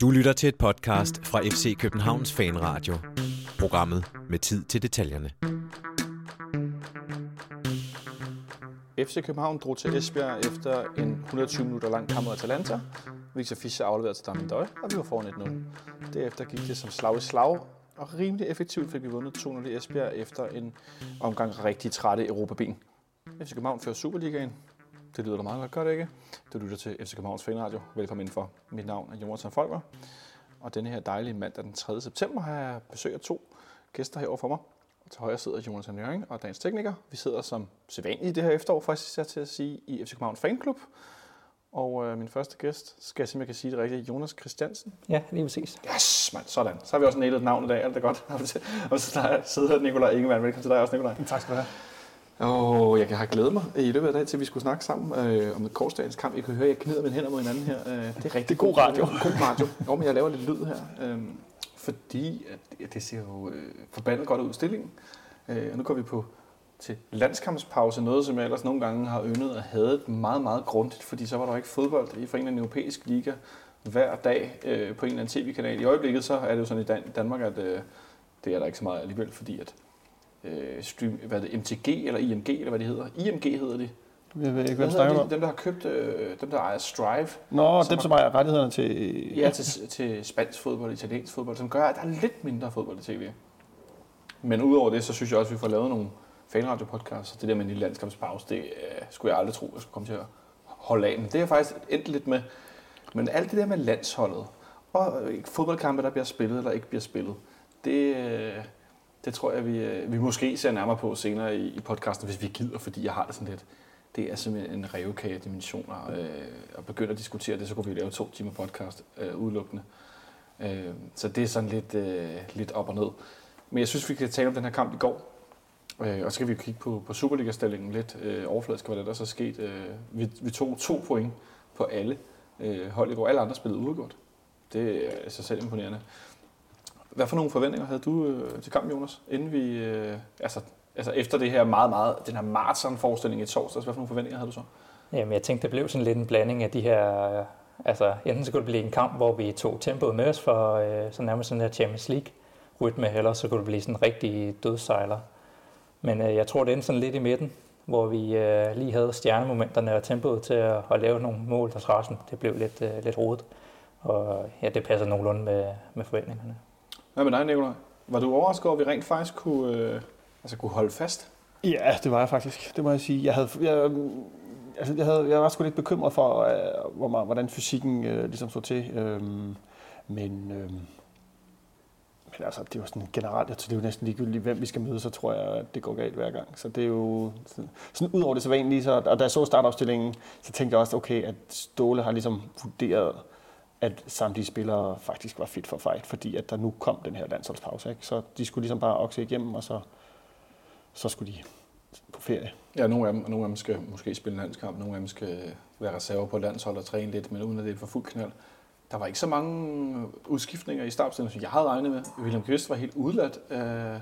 Du lytter til et podcast fra FC Københavns Fanradio. Programmet med tid til detaljerne. FC København drog til Esbjerg efter en 120 minutter lang kamp mod Atalanta. Victor Fischer afleverede til Damien Døj, og vi var foran 1-0. Derefter gik det som slag i slag, og rimelig effektivt fik vi vundet 2-0 i Esbjerg efter en omgang rigtig trætte Europabien. FC København fører Superligaen. Det lyder da meget godt, gør det ikke? Du lytter til FC Københavns Fanradio. Velkommen indenfor. Mit navn er Jonathan Folker. Og denne her dejlige mandag den 3. september har jeg besøg af to gæster herovre for mig. Og til højre sidder Jonathan Nøring og dagens tekniker. Vi sidder som sædvanligt i det her efterår, faktisk jeg til at sige, i FC Københavns Fanklub. Og øh, min første gæst, skal jeg simpelthen kan sige det rigtigt, Jonas Christiansen. Ja, lige præcis. Yes, man, sådan. Så har vi også nælet navn i dag, alt er godt. og så der sidder Nikolaj Ingemann. Velkommen til dig også, Nikolaj. Tak skal du have. Og jeg har glædet mig i løbet af dagen til, at vi skulle snakke sammen øh, om korsdagens kamp. I kan høre, at jeg knider mine hænder mod hinanden her. Øh, det er rigtig det er god radio. God radio. Jo, men jeg laver lidt lyd her. Øh, fordi at, det ser jo øh, forbandet godt ud i stillingen. Øh, og nu går vi på til landskampspause, noget som jeg ellers nogle gange har yndet og havde meget, meget grundigt, fordi så var der ikke fodbold i for en eller europæisk liga hver dag øh, på en eller anden tv-kanal. I øjeblikket så er det jo sådan i Dan- Danmark, at øh, det er der ikke så meget alligevel, fordi at øh, stream, hvad er det, MTG eller IMG, eller hvad det hedder. IMG hedder de. Jeg ved ikke, Hvad snakker de? om. Dem, der har købt, øh, dem der ejer Strive. Nå, som dem har- som ejer rettighederne til... Ja, til, til spansk fodbold, italiensk fodbold, som gør, at der er lidt mindre fodbold i tv. Men udover det, så synes jeg også, at vi får lavet nogle fanradio-podcasts, og det der med en lille landskampspause, det øh, skulle jeg aldrig tro, jeg skulle komme til at holde af. Men det er jeg faktisk endt lidt med. Men alt det der med landsholdet, og øh, fodboldkampe, der bliver spillet eller ikke bliver spillet, det, øh, det tror jeg, vi, øh, vi måske ser nærmere på senere i, i podcasten, hvis vi gider, fordi jeg har det sådan lidt. Det er simpelthen en revkage af dimensioner. Øh, og begynde at diskutere det, så kunne vi lave to timer podcast øh, udelukkende. Øh, så det er sådan lidt, øh, lidt op og ned. Men jeg synes, vi kan tale om den her kamp i går. Øh, og så skal vi jo kigge på, på Superliga-stillingen lidt øh, overfladisk, hvad der, der så er sket. Øh, vi, vi tog to point på alle øh, hold i går. Alle andre spillede udgået. Det er i sig selv imponerende. Hvad for nogle forventninger havde du øh, til kampen, Jonas? Inden vi, øh, altså, altså efter det her meget, meget, den her marathon-forestilling i torsdags, hvad for nogle forventninger havde du så? Jamen, jeg tænkte, det blev sådan lidt en blanding af de her... øh, Altså, enten så kunne det blive en kamp, hvor vi tog tempoet med os for øh, så nærmest sådan der Champions League-rytme, eller så kunne det blive sådan en rigtig dødsejler. Men øh, jeg tror, det endte sådan lidt i midten, hvor vi øh, lige havde stjernemomenterne og tempoet til at, at lave nogle mål der strassen. Det blev lidt, øh, lidt rodet, og ja, det passer nogenlunde med, med forventningerne. Hvad med dig, Nicolaj? Var du overrasket over, at vi rent faktisk kunne, øh, altså kunne holde fast? Ja, det var jeg faktisk. Det må jeg sige. Jeg, havde, jeg, altså, jeg, havde, jeg var sgu lidt bekymret for, øh, hvor meget, hvordan fysikken øh, ligesom stod til. Øh, men, øh, men altså, det er jo sådan generelt, jeg tror, det er jo næsten ligegyldigt, hvem vi skal møde, så tror jeg, at det går galt hver gang. Så det er jo sådan, sådan ud over det så vanlige, så, og da jeg så startopstillingen, så tænkte jeg også, okay, at Ståle har ligesom vurderet, at samtlige spillere faktisk var fit for fight, fordi at der nu kom den her landsholdspause. Ikke? Så de skulle ligesom bare okse igennem, og så, så skulle de på ferie. Ja, nogle af dem, nogle af dem skal måske spille en landskamp, nogle af dem skal være reserver på landshold og træne lidt, men uden at det er for fuld knald. Der var ikke så mange udskiftninger i startstillingen, som jeg havde regnet med. William Kvist var helt udladt af,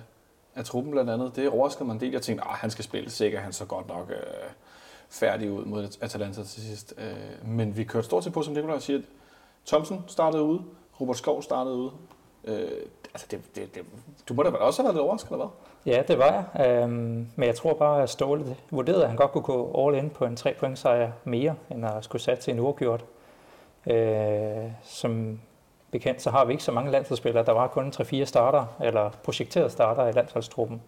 af truppen blandt andet. Det overraskede mig en del. Jeg tænkte, at han skal spille sikkert, han så godt nok øh, færdig ud mod Atalanta til sidst. Øh, men vi kørte stort set på, som Nicolaj siger, at Thomsen startede ude, Robert Skov startede ude. Øh, altså det, det, det, du må da også have været lidt overrasket, eller hvad? Ja, det var jeg. Øhm, men jeg tror bare, at Ståle vurderede, at han godt kunne gå all in på en 3 point sejr mere, end at skulle til en uafgjort. Øh, som bekendt, så har vi ikke så mange landsholdsspillere. Der var kun 3-4 starter, eller projekterede starter i landsholdstruppen.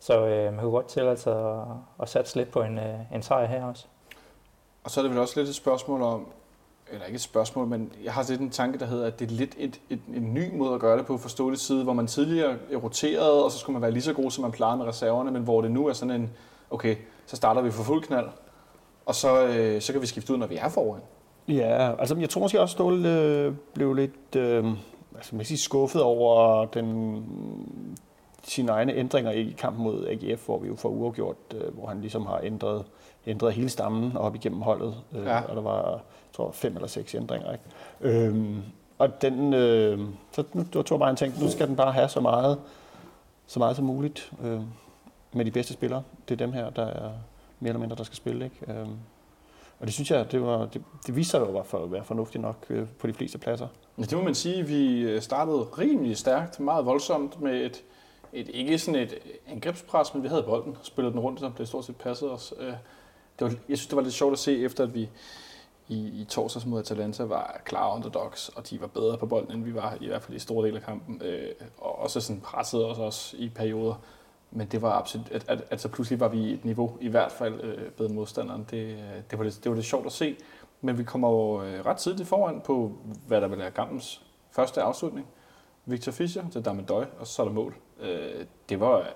Så øh, man kunne godt til altså at, at satse lidt på en, øh, en sejr her også. Og så er det vel også lidt et spørgsmål om, eller ikke et spørgsmål, men jeg har lidt en tanke, der hedder, at det er lidt et, et, en ny måde at gøre det på forståelig side, hvor man tidligere roterede, og så skulle man være lige så god, som man plejede med reserverne, men hvor det nu er sådan en, okay, så starter vi for fuld knald, og så, øh, så kan vi skifte ud, når vi er foran. Ja, altså jeg tror måske også, Ståle øh, blev lidt øh, altså, man sige, skuffet over den, sine egne ændringer i kampen mod AGF, hvor vi jo får uafgjort, øh, hvor han ligesom har ændret, ændret hele stammen op igennem holdet. Øh, Ja. Og der var, tror, fem eller seks ændringer. Ikke? Øhm, og den, øh, så nu, det var tror bare, en tænkte, nu skal den bare have så meget, så meget som muligt øh, med de bedste spillere. Det er dem her, der er mere eller mindre, der skal spille. Ikke? Øhm, og det synes jeg, det, var, det, det viser jo bare for at være fornuftigt nok øh, på de fleste pladser. Ja, det må man sige. Vi øh, startede rimelig stærkt, meget voldsomt med et, et ikke sådan et angrebspres, men vi havde bolden, spillede den rundt, så det stort set passede os. Øh, det var, jeg synes, det var lidt sjovt at se, efter at vi i, i torsdags mod Atalanta var klare underdogs, og de var bedre på bolden, end vi var, i hvert fald i store dele af kampen. Øh, og også sådan pressede os også i perioder. Men det var absolut, at, at, at så pludselig var vi i et niveau, i hvert fald øh, bedre modstanderen. Det, øh, det, var det, det var det sjovt at se. Men vi kommer jo øh, ret tidligt foran på, hvad der vil være kampens første afslutning. Victor Fischer til Damendøj, og så er der mål. Øh, det var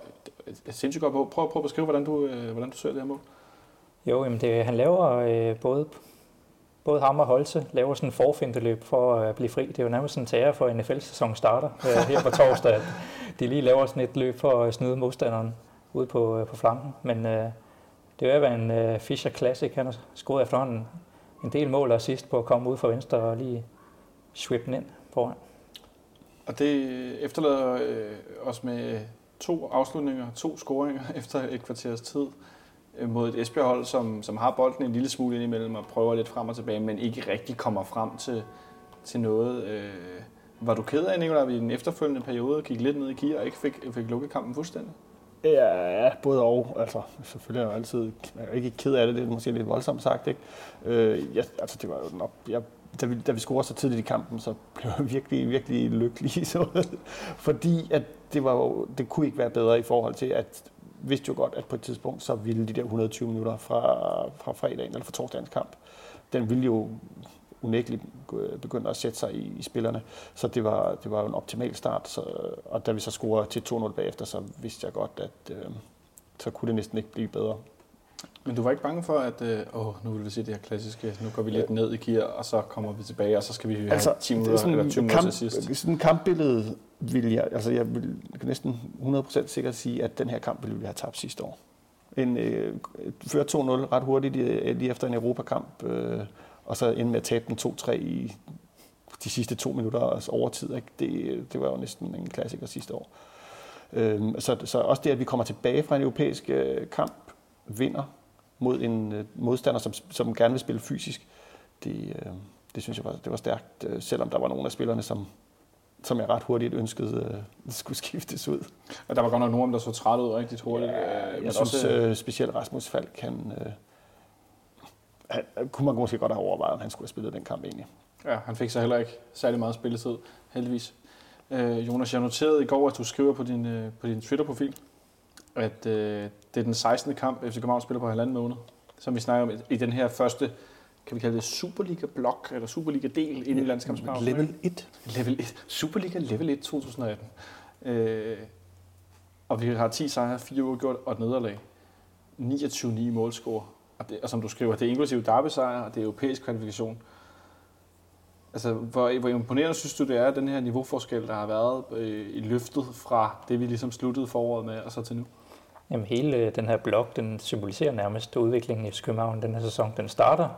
et sindssygt godt mål. Prøv, prøv at beskrive, hvordan du, øh, hvordan du ser det her mål. Jo, jamen det, han laver øh, både, både ham og Holse laver sådan en forfindeløb for at blive fri. Det er jo nærmest sådan en tager for NFL-sæson starter øh, her på torsdag, at de lige laver sådan et løb for at snyde modstanderen ude på, øh, på flanken. Men øh, det er jo en øh, Fischer Classic. Han har scoret efterhånden en del mål og sidst på at komme ud fra venstre og lige swippe den ind foran. Og det efterlader øh, os med to afslutninger, to scoringer efter et kvarters tid øh, Øh, mod et Esbjerg-hold, som, som har bolden en lille smule indimellem og prøver lidt frem og tilbage, men ikke rigtig kommer frem til, til noget. Øh, var du ked af, Nicolai, at vi i den efterfølgende periode gik lidt ned i gear og ikke fik, fik lukket kampen fuldstændig? Ja, både og. Altså, selvfølgelig er jeg jo altid jeg er ikke ked af det, det er måske lidt voldsomt sagt. Ikke? Øh, ja, altså, det var jo nok, jeg, da, vi, da vi scorede så tidligt i kampen, så blev jeg virkelig, virkelig lykkelig. Så, fordi at det, var jo, det kunne ikke være bedre i forhold til, at vidste jo godt, at på et tidspunkt, så ville de der 120 minutter fra, fra fredagen, eller fra torsdagens kamp, den ville jo unægteligt begynde at sætte sig i, i spillerne. Så det var, det var jo en optimal start. Så, og da vi så scorede til 2-0 bagefter, så vidste jeg godt, at øh, så kunne det næsten ikke blive bedre. Men du var ikke bange for, at øh, åh, nu vil vi se det her klassiske, nu går vi lidt ned i gear, og så kommer vi tilbage, og så skal vi have altså, 10 minutter sådan, eller 20 minutter til sidst? Sådan en kampbillede vil jeg, altså jeg vil næsten 100% sikkert sige, at den her kamp ville vi have tabt sidste år. En, øh, før 2-0 ret hurtigt øh, lige efter en Europakamp, øh, og så ende med at tabe den 2-3 i de sidste to minutter altså overtid. Ikke? Det, det var jo næsten en klassiker sidste år. Øh, så, så også det, at vi kommer tilbage fra en europæisk øh, kamp, vinder mod en øh, modstander, som, som gerne vil spille fysisk, det, øh, det synes jeg var, det var stærkt, øh, selvom der var nogle af spillerne, som, som jeg ret hurtigt ønskede øh, skulle skiftes ud. Og der var godt nok nogen, der så træt ud rigtig hurtigt. Ja, jeg synes også, øh, specielt Rasmus Falk, han, øh, han, kunne man måske godt have overvejet, om han skulle have spillet den kamp egentlig. Ja, han fik så heller ikke særlig meget spilletid, heldigvis. Øh, Jonas, jeg noterede i går, at du skriver på din, øh, på din Twitter-profil, at øh, det er den 16. kamp, FC København spiller på halvanden måned, som vi snakker om i den her første, kan vi kalde det Superliga-blok, eller Superliga-del inden i landskampspausen. Level 1. Level 1. Superliga Level 1 2018. Øh, og vi har 10 sejre, 4 uafgjort og et nederlag. 29-9 målscore. Og, det, og som du skriver, det er inklusive derby-sejr, og det er europæisk kvalifikation. Altså, hvor, hvor imponerende synes du, det er, den her niveauforskel, der har været øh, i løftet fra det, vi ligesom sluttede foråret med, og så til nu? Jamen, hele den her blok, den symboliserer nærmest udviklingen i København den her sæson. Den starter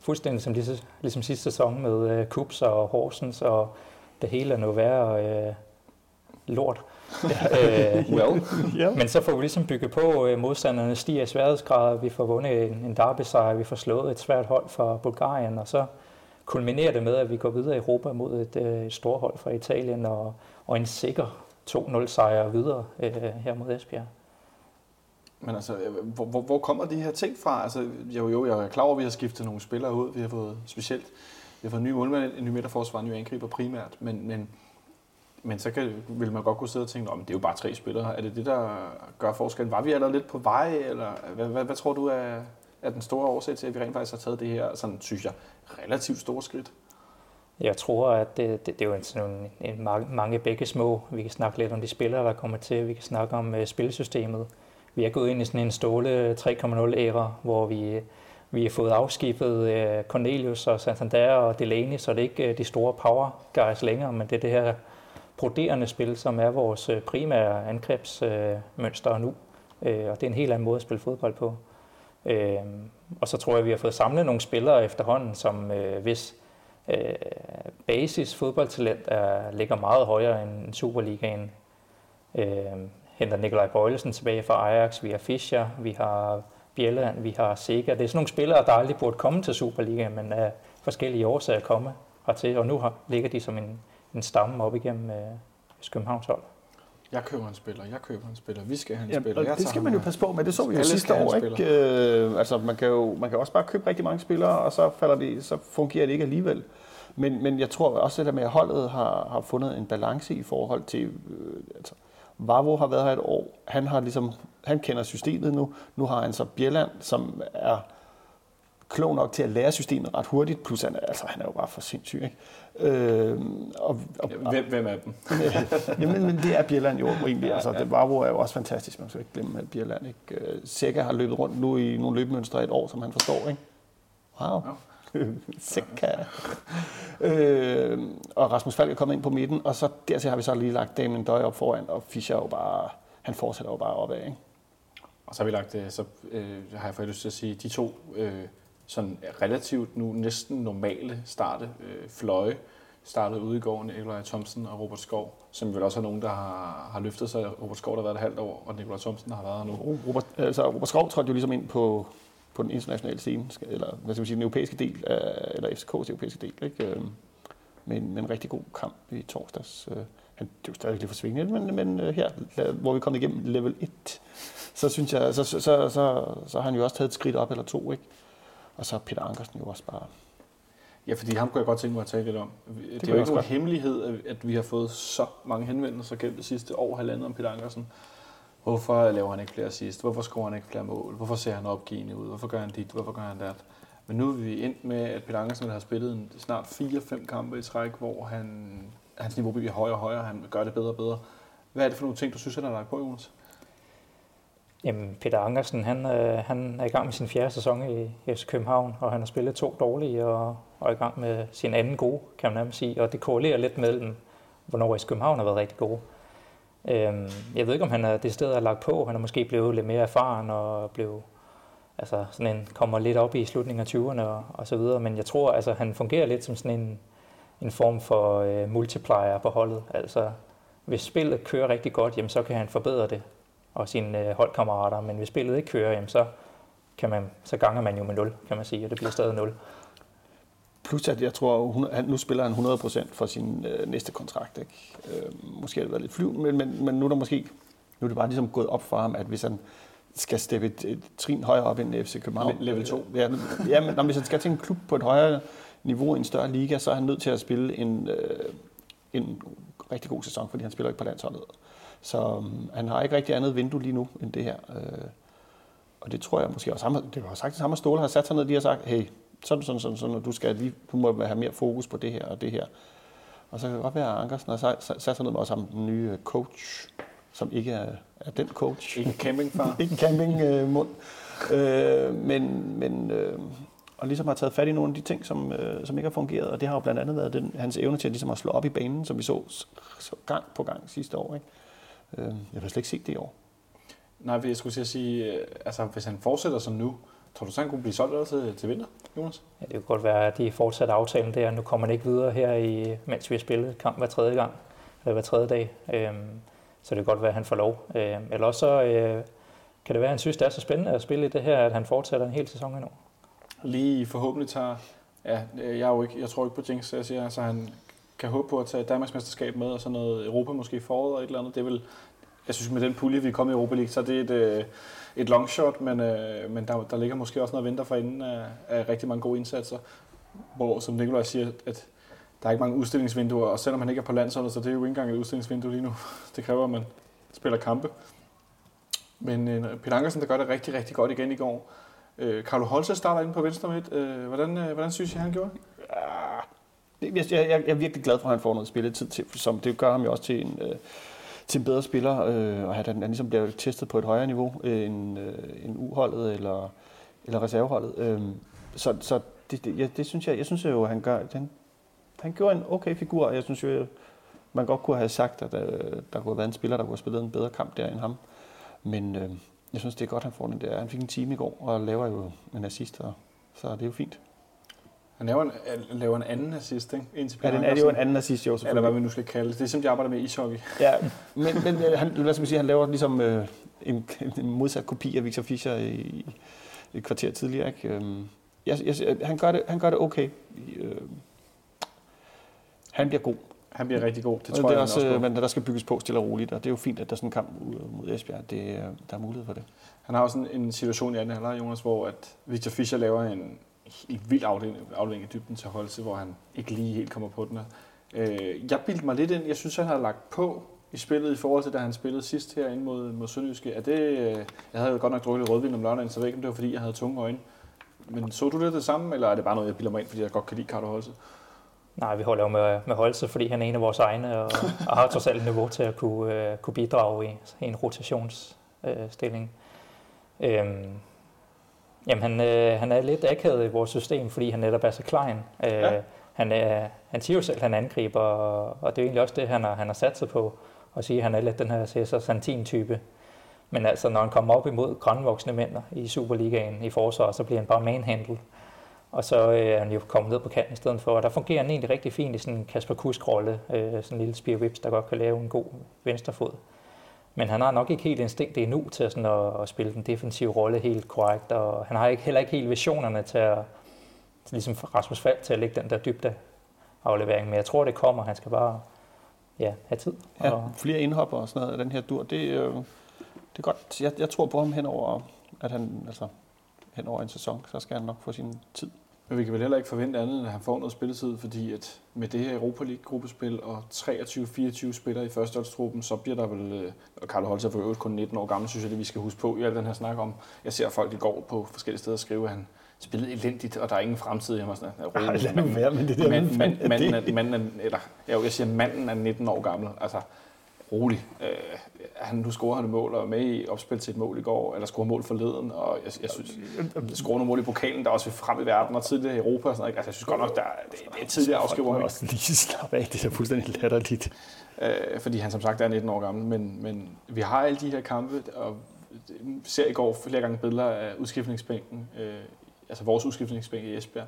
fuldstændig som ligesom, ligesom sidste sæson med øh, Kups og Horsens, og det hele er nu værre øh, lort. øh, well. yeah. Men så får vi ligesom bygget på, øh, modstanderne stiger i sværhedsgrad, vi får vundet en, en derby-sejr, vi får slået et svært hold fra Bulgarien, og så kulminerer det med, at vi går videre i Europa mod et, øh, et stort hold fra Italien, og, og en sikker 2-0-sejr videre øh, her mod Esbjerg. Men altså, øh, hvor, hvor, hvor kommer de her ting fra? Altså, jo, jo, jeg er klar over, at vi har skiftet nogle spillere ud. Vi har fået specielt, vi har fået en ny målmand, en ny midterforsvar, en ny angriber primært. Men, men, men så kan, vil man godt kunne sidde og tænke, at det er jo bare tre spillere. Er det det, der gør forskellen? Var vi allerede lidt på vej? Eller hvad, hvad, hvad tror du er, er den store årsag til, at vi rent faktisk har taget det her, sådan synes jeg, relativt store skridt? Jeg tror, at det, det, det er jo en, sådan en, en mange, mange begge små. Vi kan snakke lidt om de spillere, der kommer til. Vi kan snakke om uh, spilsystemet vi er gået ind i sådan en ståle 3.0-æra, hvor vi, vi har fået afskibet øh, Cornelius og Santander og Delaney, så det er ikke øh, de store power guys længere, men det er det her broderende spil, som er vores øh, primære angrebsmønster nu. Og det er en helt anden måde at spille fodbold på. Og så tror jeg, at vi har fået samlet nogle spillere efterhånden, som hvis basis fodboldtalent er, ligger meget højere end Superligaen. Henter Nikolaj Bøjlesen tilbage fra Ajax, vi har Fischer, vi har Bjelland, vi har Sega. Det er sådan nogle spillere, der aldrig burde komme til Superliga, men af forskellige årsager komme hertil, og nu har, ligger de som en, en stamme op igennem øh, Københavns hold. Jeg køber en spiller, jeg køber en spiller, vi skal have en Ja, spiller. Jeg det skal man jo passe på med. Det så vi jo sidste år. Ikke? Øh, altså, man kan jo man kan også bare købe rigtig mange spillere, og så, falder det, så fungerer det ikke alligevel. Men, men jeg tror også, at det der med, at holdet har, har fundet en balance i forhold til... Øh, altså, Vavo har været her et år. Han, har ligesom, han kender systemet nu. Nu har han så Bjelland, som er klog nok til at lære systemet ret hurtigt, plus han, er- altså, han er jo bare for sindssyg. Ikke? Øh, og, og, Ja, Hvem, hvem af dem? Jamen, men det er Bjelland jo egentlig. Altså, det Vavro er jo også fantastisk, man skal ikke glemme Bjelland. Ikke? Øh, Sækker har løbet rundt nu i nogle løbemønstre i et år, som han forstår. Ikke? Wow. Sækker. øh, og Rasmus Falk er kommet ind på midten, og så dertil har vi så lige lagt Damien Døj op foran, og Fischer er jo bare, han fortsætter jo bare opad. Ikke? Og så har vi lagt, øh, så øh, har jeg faktisk lyst til at sige, de to øh, sådan relativt nu næsten normale starte øh, fløje, startede ude i går, Nikolaj Thomsen og Robert Skov, som vel også er nogen, der har, har løftet sig. Robert Skov, der har været et halvt år, og Nikolaj Thomsen har været nu. Robert, altså Robert Skov trådte jo ligesom ind på, på den internationale scene, eller hvad skal man sige, den europæiske del, af, eller FCK's europæiske del, ikke? Øhm, Med, en, med en rigtig god kamp i torsdags. Øh, Han, det jo stadig lidt for svingende, men, men øh, her, hvor vi kommet igennem level 1, så synes jeg, så, så, så, så, så har han jo også taget et skridt op eller to, ikke? Og så er Peter Ankersen jo også bare... Ja, fordi ham kunne jeg godt tænke mig at tale lidt om. Det, det er jo ikke nogen hemmelighed, at- at vi har fået så mange henvendelser gennem det sidste år, halvandet om Peter Ankersen. Hvorfor laver han ikke flere sidst? Hvorfor scorer han ikke flere mål? Hvorfor ser han opgivende ud? Hvorfor gør han dit? Hvorfor gør han det? Men nu er vi endt med, at Peter Ankersen har spillet en, snart 4-5 kampe i træk, hvor han, hans niveau bliver højere og højere, han gør det bedre og bedre. Hvad er det for nogle ting, du synes, han har lagt på, Jonas? Jamen, Peter Ankersen, han, øh, han er i gang med sin fjerde sæson i FC København, og han har spillet to dårlige og, og er i gang med sin anden gode, kan man nærmest sige. Og det korrelerer lidt mellem, hvornår FC København har været rigtig gode. Øhm, jeg ved ikke, om han er det sted, har lagt på. Han er måske blevet lidt mere erfaren og blev, altså sådan en, kommer lidt op i slutningen af 20'erne og, og så videre. Men jeg tror, altså, han fungerer lidt som sådan en, en form for øh, multiplier på holdet. Altså, hvis spillet kører rigtig godt, jamen, så kan han forbedre det og sine øh, holdkammerater, men hvis spillet ikke kører, jamen så, kan man, så ganger man jo med 0, kan man sige, og det bliver stadig 0. Plus at jeg tror, hun, han, nu spiller han 100% for sin øh, næste kontrakt. Ikke? Øh, måske har det været lidt flyv, men, men, men nu er der måske nu er det bare ligesom gået op for ham, at hvis han skal steppe et, et trin højere op end FC København. Le- level to. Ja, ja men når, hvis han skal til en klub på et højere niveau i en større liga, så er han nødt til at spille en, øh, en rigtig god sæson, fordi han spiller ikke på landsholdet. Så um, han har ikke rigtig andet vindue lige nu end det her. Øh, og det tror jeg måske også, det var sagt, at ham og Ståle har sat sig ned lige og sagt, hey, sådan, sådan, sådan, sådan, og du, skal lige, du må have mere fokus på det her og det her. Og så kan det godt være, at Ankersen har sat, sig ned med ham, den nye øh, coach, som ikke er, er den coach. Ikke en campingfar. ikke camping øh, mund. Øh, men, men øh, og ligesom har taget fat i nogle af de ting, som, øh, som ikke har fungeret. Og det har jo blandt andet været den, hans evne til at, ligesom at slå op i banen, som vi så, så gang på gang sidste år. Ikke? Øh, jeg har slet ikke set det i år. Nej, jeg skulle sige, øh, altså hvis han fortsætter som nu, tror du så, han kunne blive solgt allerede til, til vinter, Jonas? Ja, det kan godt være, at de fortsætter aftalen der. Nu kommer han ikke videre her, i, mens vi har spillet kamp hver tredje gang, eller hver tredje dag. Øhm, så det kan godt være, at han får lov. Øhm, eller også så øh, kan det være, at han synes, det er så spændende at spille i det her, at han fortsætter en hel sæson endnu. Lige forhåbentlig tager, ja, øh, jeg, er jo ikke, jeg tror ikke på Jinx, så jeg siger, så han kan håbe på at tage Danmarks mesterskab med, og så noget Europa måske i foråret og et eller andet. Det er vel, jeg synes med den pulje, vi er kommet i Europa League, så det er et, øh, et long shot, men, øh, men der, der ligger måske også noget venter for inden af, af rigtig mange gode indsatser, hvor, som Nikolaj siger, at der er ikke mange udstillingsvinduer, og selvom han ikke er på landsholdet, så det er jo ikke engang et udstillingsvindue lige nu. Det kræver, at man spiller kampe. Men øh, Peter Ankersen, der gør det rigtig, rigtig godt igen i går. Øh, Carlo Holse starter inde på venstre midt. Øh, hvordan, øh, hvordan synes I, han gjorde? Jeg, jeg, jeg, jeg er virkelig glad for, at han får noget spilletid til, som det gør ham jo også til en, øh, til en bedre spiller, øh, og at han, han ligesom bliver testet på et højere niveau øh, end, øh, end uholdet eller, eller reserveholdet. Øh, så så det, det, ja, det synes jeg, jeg synes jo, at han gør, han, han gjorde en okay figur, og jeg synes jo, man godt kunne have sagt, at der, der kunne have været en spiller, der kunne have spillet en bedre kamp der end ham. Men øh, jeg synes, det er godt, han får den der. Han fik en time i går, og laver jo en assist, og, så det er jo fint. Han laver en, laver en anden assist, ikke? Indtil Ja, den er jo en anden assist, jo Eller hvad vi nu skal kalde det. Det er som de arbejder med ishockey. Ja, men, men øh, han, lad os sige, han laver ligesom øh, en, en modsat kopi af Victor Fischer i, et kvarter tidligere. Ikke? Øhm, jeg, jeg, han, gør det, han gør det okay. Øh, han bliver god. Han bliver rigtig god, det tror det er jeg også, også. øh, men der skal bygges på stille og roligt, og det er jo fint, at der er sådan en kamp ud mod Esbjerg. Det, er- der er mulighed for det. Han har også en, en situation i anden halvleg, Jonas, hvor at Victor Fischer laver en, i vild afdeling, afdeling i dybden til Holse, hvor han ikke lige helt kommer på den. Øh, jeg bildte mig lidt ind. Jeg synes, han har lagt på i spillet i forhold til, da han spillede sidst her ind mod, mod Sønderjyske. Er det, øh, jeg havde jo godt nok drukket rødvin om lørdagen, så jeg ved ikke, om det var, fordi jeg havde tunge øjne. Men så du det det samme, eller er det bare noget, jeg bilder mig ind, fordi jeg godt kan lide Carlo Holse? Nej, vi holder jo med, med Holse, fordi han er en af vores egne, og, og har trods alt niveau til at kunne, øh, kunne bidrage i, i en rotationsstilling. stilling. øhm, jamen, han, uh, han er lidt akavet i vores system, fordi han netop er så klein. Uh, Ja. han, er, han siger jo selv, at han angriber, og, og det er jo egentlig også det, han har, han har sat sig på, at sige, at han er lidt den her Cesar Santin-type. Men altså, når han kommer op imod grønvoksne mænd i Superligaen i forsvar, så bliver han bare manhandlet. Og så øh, er han jo kommet ned på kanten i stedet for, og der fungerer han egentlig rigtig fint i sådan en Kasper Kusk-rolle, øh, sådan en lille spear whips, der godt kan lave en god venstrefod. Men han har nok ikke helt instinkt endnu til sådan at, at spille den defensive rolle helt korrekt, og han har ikke, heller ikke helt visionerne til at, til ligesom Rasmus Fald til at lægge den der dybde aflevering, men jeg tror, det kommer. Han skal bare ja, have tid. Ja, Og, flere indhopper og sådan noget af den her dur. Det, øh, det er godt. Jeg, jeg tror på ham henover, at han, altså, henover en sæson, så skal han nok få sin tid. Men vi kan vel heller ikke forvente andet, end at han får noget spilletid, fordi at med det her Europa League-gruppespil og 23-24 spillere i førsteholdstruppen, så bliver der vel, øh, og Carlo Holtz er for øvrigt kun 19 år gammel, synes jeg, det vi skal huske på i al den her snak om. Jeg ser folk i går på forskellige steder skrive, at han spillede elendigt, og der er ingen fremtid. Jeg var sådan, at Ej, lad nu være med det der. mand, mand, manden, er, manden er, eller, jeg siger, manden er 19 år gammel. Altså, rolig. Øh, han, nu scorer han et mål og er med i opspil til et mål i går, eller scorer mål forleden, og jeg, jeg synes, scorer nogle mål i pokalen, der er også frem i verden og tidligere i Europa og sådan noget. Altså, jeg synes godt nok, der er, det, det er tidligere afskriver ikke? også lige slappe af, det er fuldstændig latterligt. Øh, fordi han som sagt er 19 år gammel, men, men vi har alle de her kampe, og ser i går flere gange billeder af udskiftningsbænken, øh, altså vores udskiftningsbænk i Esbjerg,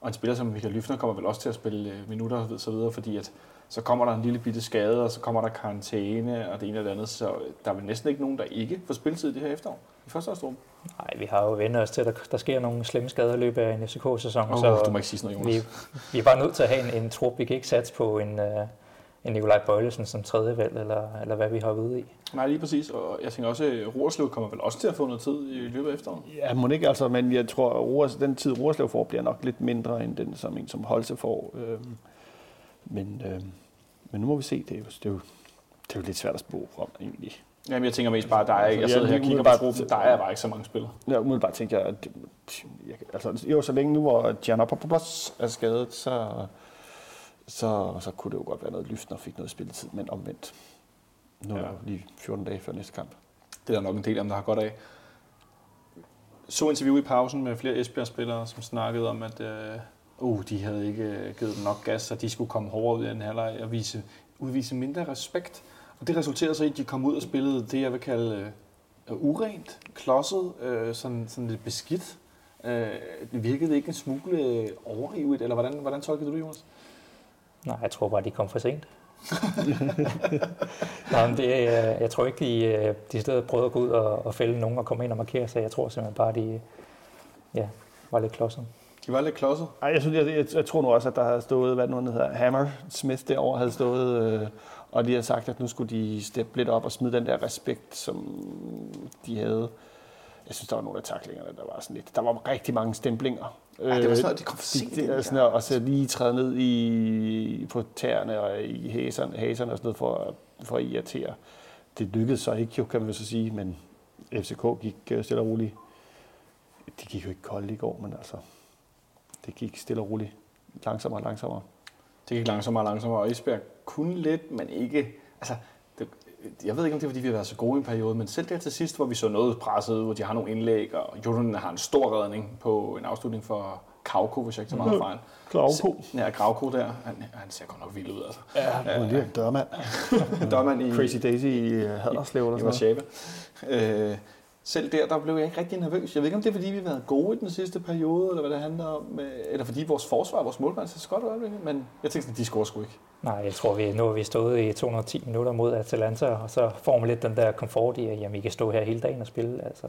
og en spiller som Michael Lyfner kommer vel også til at spille øh, minutter og så videre, fordi at så kommer der en lille bitte skade, og så kommer der karantæne og det ene og det andet, så der er vel næsten ikke nogen, der ikke får spilletid i det her efterår i første årsrum. nej, vi har jo vendt os til, at der, der sker nogle slemme skader i løbet af en FCK-sæson, Oh, så du må ikke sige sådan noget, vi, Jonas. vi er bare nødt til at have en, en trup. Vi kan ikke satse på en, uh, en Nikolaj Bøjlesen som tredje valg, eller, eller hvad vi har ude i. Nej, lige præcis, og jeg tænker også, at Roerslev kommer vel også til at få noget tid i løbet af efteråret. Ja, må ikke altså, men jeg tror, at Roers, den tid Roerslev får, bliver nok lidt mindre, end den, som en som Holse får. Øhm, men, øhm, men nu må vi se, det er jo, det er jo, det er jo lidt svært at spå om, egentlig. Jamen, jeg tænker mest bare, der er, jeg Altså, sidder her jeg- og kigger på truppen, der er bare ikke så mange spillere. Jeg umiddelbart tænker jeg, at det, jeg, altså, jo, så længe nu, hvor Giannopoulos er skadet, så, så, så kunne det jo godt være noget lyft, når fik noget spilletid, men omvendt. Nu er Ja. lige 14 dage før næste kamp. Det er der nok en del af dem, der har godt af. Så interview i pausen med flere Esbjerg-spillere, som snakkede om, at øh, uh, de havde ikke øh, givet dem nok gas, så de skulle komme hårdere ud i den halvleg og vise, udvise mindre respekt. Og det resulterede så i, at de kom ud og spillede det, jeg vil kalde øh, urent, klodset, øh, sådan, sådan lidt beskidt. Øh, det virkede ikke en smule øh, overivet, eller hvordan, hvordan tolkede du det, Jonas? Nej, jeg tror bare, de kom for sent. Nej, men det, øh, jeg tror ikke, de, øh, de stedet prøvede at gå ud og, og fælde nogen og komme ind og markere sig. Jeg tror simpelthen bare, de ja, var lidt klodset. De var lidt klodset. Ej, jeg, synes, jeg, jeg, jeg tror nu også, at der havde stået, hvad nu hedder, Hammer Smith derovre havde stået, øh, og de har sagt, at nu skulle de steppe lidt op og smide den der respekt, som de havde. Jeg synes, der var nogle af taklingerne, der var sådan lidt. Der var rigtig mange stemplinger. Ja, det var Øh, sådan, at de kom for sent. sådan og så lige træde ned i, på tæerne og i haserne, haserne og sådan noget for, at- for at irritere. Det lykkedes så ikke, jo, kan man så sige, men FCK gik øh, stille og roligt. De gik jo ikke koldt i går, men altså, det gik stille og roligt langsommere og langsommere. Det gik langsommere og langsommere, og Esbjerg kunne lidt, men ikke... Altså, det, jeg ved ikke, om det er, fordi vi har været så gode i en periode, men selv der til sidst, hvor vi så noget presset ud, hvor de har nogle indlæg, og Jordan har en stor redning på en afslutning for Kauko, hvis jeg ikke tager meget fejl. Klavko. Ja, Kauko der, han, han ser godt nok vild ud, altså. Ja, det er en dørmand. Dørmand i, Crazy Daisy i øh, Haderslev eller i sådan noget. Warszawa. Øh, selv der, der blev jeg ikke rigtig nervøs. Jeg ved ikke, om det er, fordi vi har været gode i den sidste periode, eller hvad det handler om, øh, eller fordi vores forsvar, vores målmand, så godt ud, men jeg tænkte, sådan, de scorer sgu ikke. Nej, jeg tror, vi, nu har vi stået i 210 minutter mod Atalanta, og så får man lidt den der komfort i, at jamen, I kan stå her hele dagen og spille. Altså,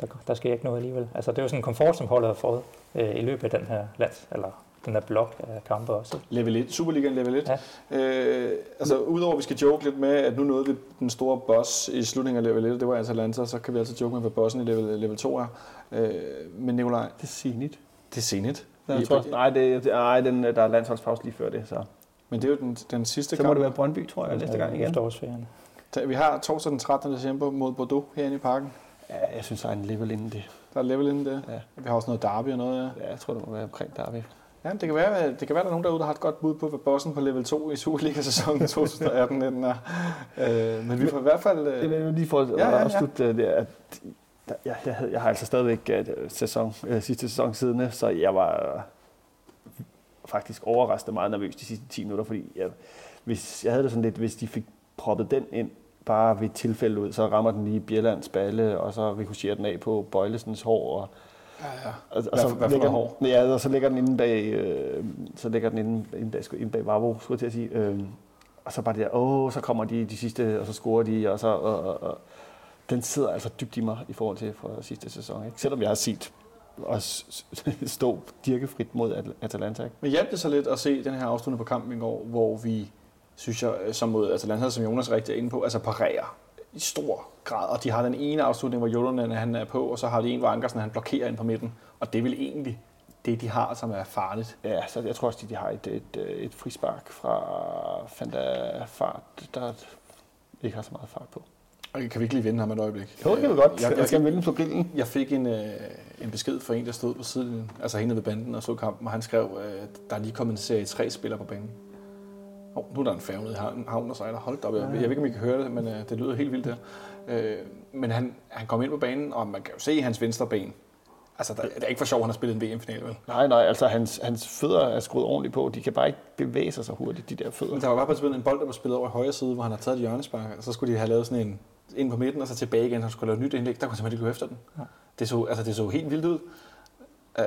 der, der sker ikke noget alligevel. Altså, det er jo sådan en komfort, som holdet har fået øh, i løbet af den her lands, eller den der blok af kampe også. Level 1, Superligaen level 1. Ja. Øh, altså udover at vi skal joke lidt med, at nu nåede vi den store boss i slutningen af level 1, det var Atalanta, så kan vi altså joke med, hvad bossen i level, level 2 er. Øh, men Nikolaj, Det er Zenit. det er Zenit. Tror, nej, det, det, nej den, der er landsholdspause lige før det, så. Men det er jo den, den sidste Så må kamp. det være Brøndby, tror jeg, næste gang igen. Efterårsferien. Vi har torsdag den 13. december mod Bordeaux herinde i parken. Ja, jeg synes, der er en level inden det. Der er level inden det. Ja. Vi har også noget derby og noget, ja. Ja, jeg tror, det må være omkring Derby. Ja, det kan være, det kan være, der er nogen derude, der har et godt bud på, hvad bossen på level 2 i Superliga-sæsonen 2018 er. Øh, men vi får i hvert fald... Det Øh, jeg lige for at Ja, ja, ja. afslutte øh, det, at jeg, jeg, havde- jeg har altså stadigvæk øh, sæson, øh, sidste sæson siddende, så jeg var faktisk overraskende meget nervøs de sidste 10 minutter, fordi jeg, hvis, jeg havde det sådan lidt, hvis de fik proppet den ind bare ved tilfælde ud, så rammer den lige Bjellands balle, og så rikocherer den af på Bøjlesens hår, og ja, ja. og, og så hvad ligger noget den, ja, og så ligger den inde bag, øh, så ligger den inde, inde bag, inde bag Vavro, skulle jeg til at sige. Øh, og så bare det der, åh, så kommer de de sidste, og så scorer de, og så, og, og, og den sidder altså dybt i mig i forhold til fra sidste sæson. Ikke? Selvom jeg har set os stå dirkefrit mod At- Atalanta. Ikke? Men hjalp det så lidt at se den her afslutning på kampen i går, hvor vi, synes jeg, som mod Atalanta, som Jonas rigtig er inde på, altså parerer i stor grad. Og de har den ene afslutning, hvor Jolonen han er på, og så har de en, hvor Ankersen han blokerer ind på midten. Og det er vel egentlig det, de har, som er farligt. Ja, så jeg tror også, at de har et, et, et frispark fra Fanta Fart, der ikke har så meget fart på. Og kan vi ikke lige vinde ham et øjeblik? Jo, det kan vi godt. Jeg, Jeg, skal jeg, vende på grillen. jeg fik en, øh, en besked fra en, der stod på siden, altså hende ved banden og så kampen, og han skrev, øh, der er lige kommet en serie 3-spiller på banen. Oh, nu er der en færge nede i havnen, og sejler. Hold op, jeg, jeg ved ikke, om I kan høre det, men øh, det lyder helt vildt der. Øh, men han, han kom ind på banen, og man kan jo se hans venstre ben. Altså, der, det er ikke for sjovt, at han har spillet en VM-finale, vel? Nej, nej, altså hans, hans fødder er skruet ordentligt på. De kan bare ikke bevæge sig så hurtigt, de der fødder. Men der var bare på et tidspunkt en bold, der var spillet over i højre side, hvor han har taget et hjørnespark, og så skulle de have lavet sådan en ind på midten, og så tilbage igen, så han skulle lave et nyt indlæg. Der kunne simpelthen ikke gå efter den. Ja. Det, så, altså, det så helt vildt ud. Øh,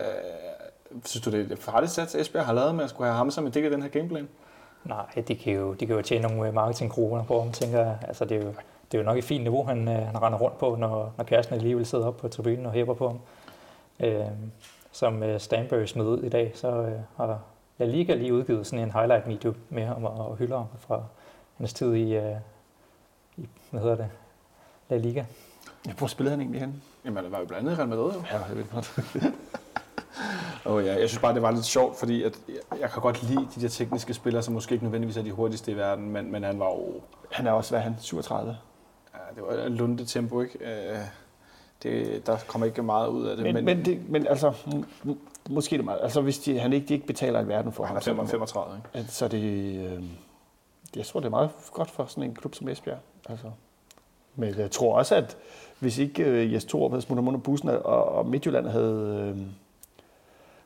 synes du, det er et farligt sats, Esbjerg har lavet med at skulle have ham som en del af den her gameplan? Nej, de kan jo, de kan jo tjene nogle marketingkroner på ham, tænker jeg. Altså, det er jo, det er jo nok et fint niveau, han, øh, han render rundt på, når, når kæresten alligevel sidder op på tribunen og hæpper på ham. Øh, som øh, Stanbury smed ud i dag, så øh, har La Liga lige udgivet sådan en highlight-video med ham og, og hylder ham fra hans tid i, øh, i hvad hedder det, La Liga. Ja, hvor spillede han egentlig hen? Jamen, det var jo blandt andet i Real Madrid, jo. Ja, jeg ved godt. Og ja, jeg synes bare, det var lidt sjovt, fordi at jeg, jeg kan godt lide de der tekniske spillere, som måske ikke nødvendigvis er de hurtigste i verden, men, men han var jo... Han er også, hvad er han, 37? Ja, det var et lunde tempo, ikke? Øh, det, der kommer ikke meget ud af det. Men, men, men, det, men altså, måske det meget. Altså, hvis de, han ikke, de ikke betaler en verden for han ham, er så, 35, 35 ikke? så er det, øh, jeg tror, det er meget godt for sådan en klub som Esbjerg. Altså. Men jeg tror også, at hvis ikke øh, Jes Torup havde smuttet under bussen, og, og Midtjylland havde, øh,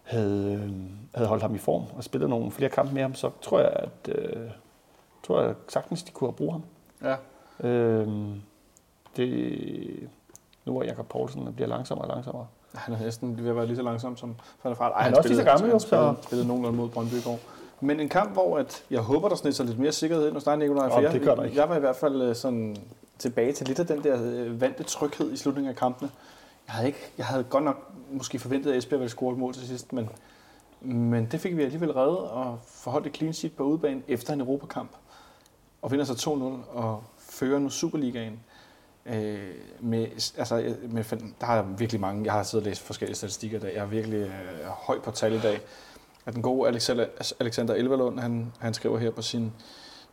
havde, øh, havde holdt ham i form og spillet nogle flere kampe med ham, så tror jeg, at øh, tror jeg sagtens, de kunne have brugt ham. Ja. Øhm, det, nu er Jakob Poulsen bliver langsommere og langsommere. Han er næsten ved at være lige så langsom som Van. Ej, Han er også lige så gammel, jo, Han så- spillede, spillede nogenlunde mod Brøndby i går. Men en kamp, hvor at jeg håber, der snit sig lidt mere sikkerhed ind hos dig, for Nå, jeg, det gør der ikke. Jeg var i hvert fald øh, sådan tilbage til lidt af den der øh, vante tryghed i slutningen af kampene. Jeg havde, ikke, jeg havde godt nok måske forventet, at Esbjerg ville score et mål til sidst, men, men det fik vi alligevel reddet og forholdt et clean sheet på udebane efter en Europakamp. Og vinder så 2-0 og fører nu Superligaen. Øh, med, altså, med, der har virkelig mange, jeg har siddet og læst forskellige statistikker i dag, jeg er virkelig øh, høj på tal i dag. At den gode Alexander, Alexander Elverlund, han, han skriver her på sin,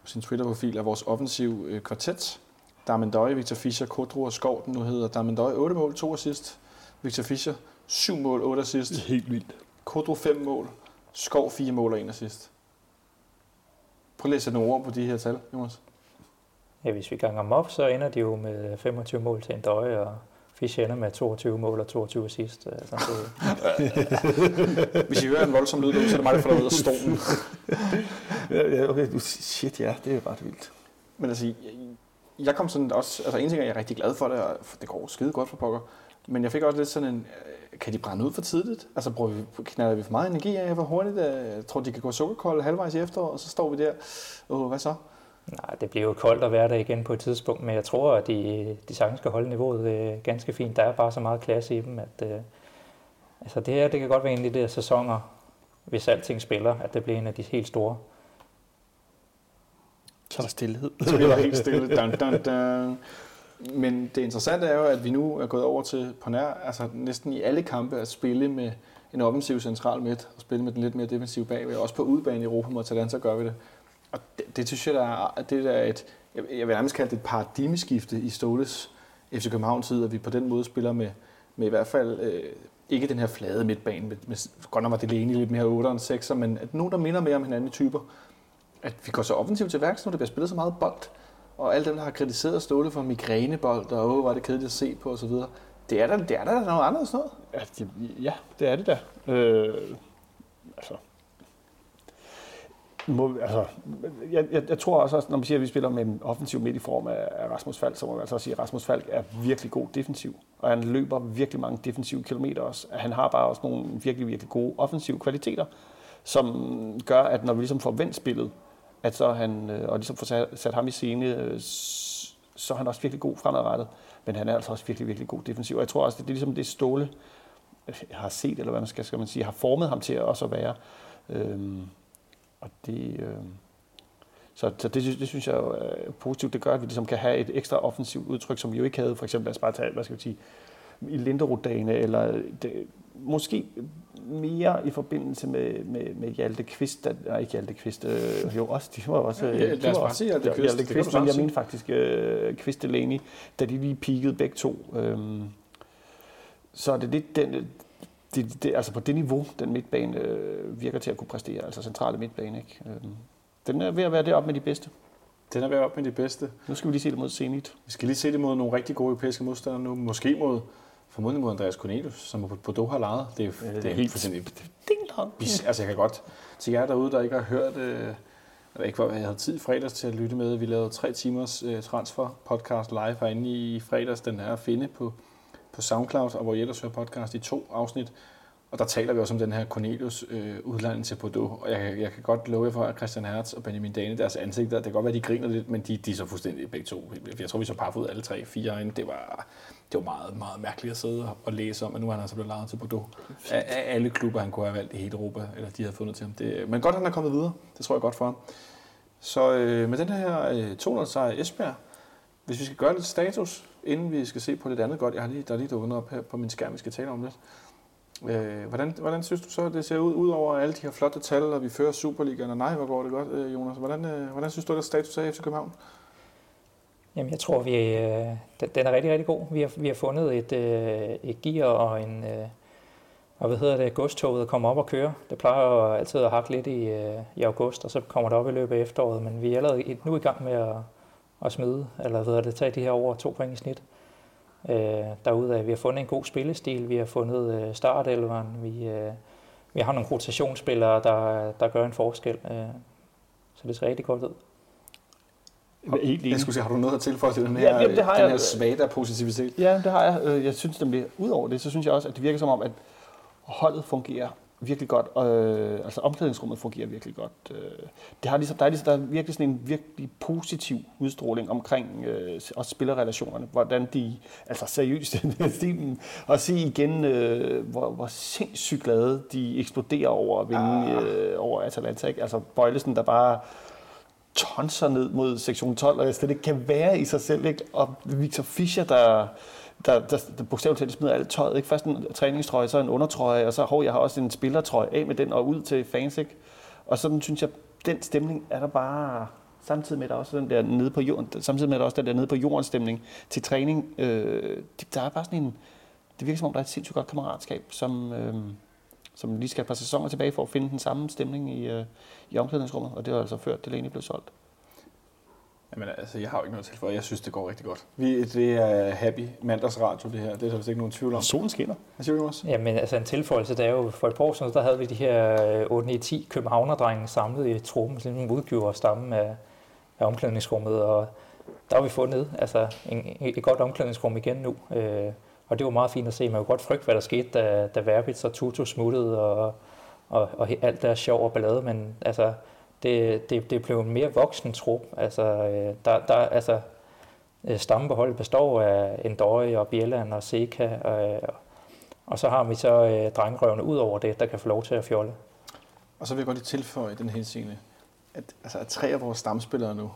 på sin Twitter-profil, at vores offensiv øh, kvartet, Darmendøje, Victor Fischer, Kodro og Skov, den nu hedder Darmendøje 8 mål, 2 assist, Victor Fischer 7 mål, 8 assist, helt vildt. Kodro 5 mål, Skov 4 mål og 1 assist. Prøv at læse nogle ord på de her tal, Jonas. Ja, hvis vi ganger dem op, så ender de jo med 25 mål til en døje, og Fischer ender med 22 mål og 22 assist. Altså, det, Hvis I hører en voldsom lyd så er det mig, der falder ud af stolen. Ja, ja, okay. du- Shit, ja, det er ret vildt. Men altså, jeg, kom sådan også, altså en ting er, jeg er rigtig glad for det, og det går skide godt for pokker, men jeg fik også lidt sådan en, øh, kan de brænde ud for tidligt? Altså bruger vi, knalder vi for meget energi af, hvor hurtigt? Jeg tror, de kan gå sukkerkold halvvejs i efteråret, og så står vi der. Åh, hvad så? Nej, det bliver jo koldt at være der igen på et tidspunkt, men jeg tror, at de, de sagtens skal holde niveauet øh, ganske fint. Der er bare så meget klasse i dem, at øh, altså det her, det kan godt være en af de der sæsoner, hvis alting spiller, at det bliver en af de helt store. Så er der stillhed. Så bliver der helt stille. Dun, dun, dun. Men det interessante er jo, at vi nu er gået over til på nær, altså næsten i alle kampe at spille med en offensiv central midt, og spille med den lidt mere defensive bagved. Også på udebane i Europa mod Atalanta gør vi det. Og det, det synes jeg, der er, det der er et, jeg jeg vil nærmest kalde det et paradigmeskifte i Ståles FC København tid, at vi på den måde spiller med, med i hvert fald øh, ikke den her flade midtbane, med, med godt nok var det lige lidt mere 8 end 6, men at nogen, der minder mere om hinanden i typer, at vi går så offensivt til værks når der bliver spillet så meget bold, og alle dem, der har kritiseret Ståle for migrænebold, og åh, var det kedeligt at se på osv., det er der, det er der noget andet sådan noget. Ja, det, ja, det er det da. Øh, altså, må, altså, jeg, jeg, jeg tror også, når man siger, at vi spiller med en offensiv midt i form af, af Rasmus Falk, så må man altså også sige, at Rasmus Falk er virkelig god defensiv. Og han løber virkelig mange defensive kilometer også. Han har bare også nogle virkelig, virkelig gode offensive kvaliteter, som gør, at når vi ligesom får vendt spillet, at så han, øh, og ligesom få sat, sat ham i scene, øh, så er han også virkelig god fremadrettet. Men han er altså også virkelig, virkelig god defensiv. Og jeg tror også, det er ligesom det Ståle jeg har set, eller hvad man skal, skal man sige, har formet ham til at også at være. Øhm, og det, øhm, så, så det, det synes jeg er positivt. Det gør, at vi ligesom kan have et ekstra offensivt udtryk, som vi jo ikke havde, for eksempel, lad os bare tage, hvad skal vi sige, i Linderud-dagene, eller det, måske mere i forbindelse med, med, med Hjalte Kvist, der, nej, ikke Hjalte Kvist, øh, jo også, de var også, Ja, øh, de var også- sige Hjalte ja, Kvist. Hjalte Kvist, men jeg mener faktisk øh, Kvist Delaney, da de lige peakede begge to. Øhm, så er det lidt den, det, det, altså på det niveau, den midtbane øh, virker til at kunne præstere, altså centrale midtbane. Ikke? Øhm, den er ved at være deroppe med de bedste. Den er ved op med de bedste. Nu skal vi lige se det mod Zenit. Vi skal lige se det mod nogle rigtig gode europæiske modstandere nu. Måske mod, formodentlig mod Andreas Cornelius, som på Bordeaux har lejet. Det er, Ja, det det er er helt fuldstændig. Bis- Altså, jeg kan godt til jer derude, der ikke har hørt, øh, eller ikke var, jeg havde tid i fredags til at lytte med. Vi lavede tre timers øh, transfer podcast live herinde i fredags. Den er at finde på, på SoundCloud, og hvor I ellers hører podcast i to afsnit. Og der taler vi også om den her Cornelius øh, udlanding til Bordeaux. Og jeg, jeg kan godt love jer for, at Christian Hertz og Benjamin Dane, deres ansigter, det kan godt være, de griner lidt, men de, de er så fuldstændig begge to. Jeg tror, vi så par ud alle tre, fire herinde. Det var, det var meget, meget mærkeligt at sidde og- læse om, at nu er han altså blevet lejet til Bordeaux. Af, af alle klubber, han kunne have valgt i hele Europa, eller de havde fundet til ham. Det, men godt, han er kommet videre. Det tror jeg godt for ham. Så øh, med den her øh, 200 sejr Esbjerg, hvis vi skal gøre lidt status, inden vi skal se på lidt andet godt, jeg har lige, der er lige dukket noget op her på min skærm, vi skal tale om lidt. Øh, hvordan, hvordan synes du så, det ser ud, udover alle de her flotte tal, og vi fører Superligaen, og nej, hvor går det godt, øh, Jonas? Hvordan, øh, hvordan synes du, at status er i FC København? Jamen, jeg tror, vi, øh, den, er rigtig, rigtig god. Vi har, vi har fundet et, øh, et gear og en, øh, og hvad hedder det, godstoget kommer op og køre. Det plejer jo altid at hakke lidt i, øh, i august, og så kommer det op i løbet af efteråret, men vi er allerede nu i gang med at, at smide, eller hvad hedder det, tage de her over to point i snit. Øh, derudaf, vi har fundet en god spillestil, vi har fundet øh, startelveren, vi, øh, vi har nogle rotationsspillere, der, der gør en forskel. Øh, så det ser rigtig godt ud. Helt. Jeg skulle sige, har du noget at tilføje til den Ja, her, jamen, det har den jeg. her svage positivitet? Ja, det har jeg. Øh, Jeg synes nemlig, udover det, så synes jeg også, at det virker som om, at holdet fungerer virkelig godt. Øh, altså omklædningsrummet fungerer virkelig godt. Øh, det har ligesom, der, er ligesom, der er virkelig sådan en virkelig positiv udstråling omkring øh, også spillerrelationerne. Hvordan de, altså seriøst, stilen, og se igen, øh, hvor, hvor sindssygt glade de eksploderer over at vinde Ah. øh, over Atalanta. Ikke? Altså Bøjlesen, der bare tonser ned mod sektion 12, og slet ikke kan være i sig selv. Ikke? Og Victor Fischer, der, der, der, der bogstaveligt talt smider alt tøjet. Ikke? Først en træningstrøje, så en undertrøje, og så hov, jeg har også en spillertrøje af med den og ud til fans. Ikke? Og sådan synes jeg, den stemning er der bare samtidig med, at der også den der nede på jorden, samtidig med, at der også den der nede på jorden stemning til træning. Øh, det- der er bare sådan en, det virker som om, der er et sindssygt godt kammeratskab, som, øh, som lige skal et par sæsoner tilbage for at finde den samme stemning i, øh, i omklædningsrummet, og det har altså ført til, at blev solgt. Jamen altså, jeg har jo ikke noget til for. Jeg synes, det går rigtig godt. Vi, det er happy mandagsradio, det her. Det er der vist ikke nogen tvivl om. Solen skinner. Hvad siger du, Jonas? Jamen, altså en tilføjelse, der er jo for et par år siden, der havde vi de her øh, 8-9-10 københavnerdrenge samlet i truppen, som udgjorde stammen af, af omklædningsrummet, og der har vi fundet altså, en, et godt omklædningsrum igen nu. Øh, og det var meget fint at se. Man kunne godt frygte, hvad der skete, da, da Verbitz og Tutu smuttede, og, og, og alt der sjov og ballade, men altså, det, det, det blev en mere voksen trup. Altså, øh, der, der, altså, øh, stammebeholdet består af Endøje og Bjelland og Seka, og, og så har vi så øh, drengerøvene ud over det, der kan få lov til at fjolle. Og så vil jeg godt lige tilføje i den henseende, at, altså, at tre af vores stamspillere nu,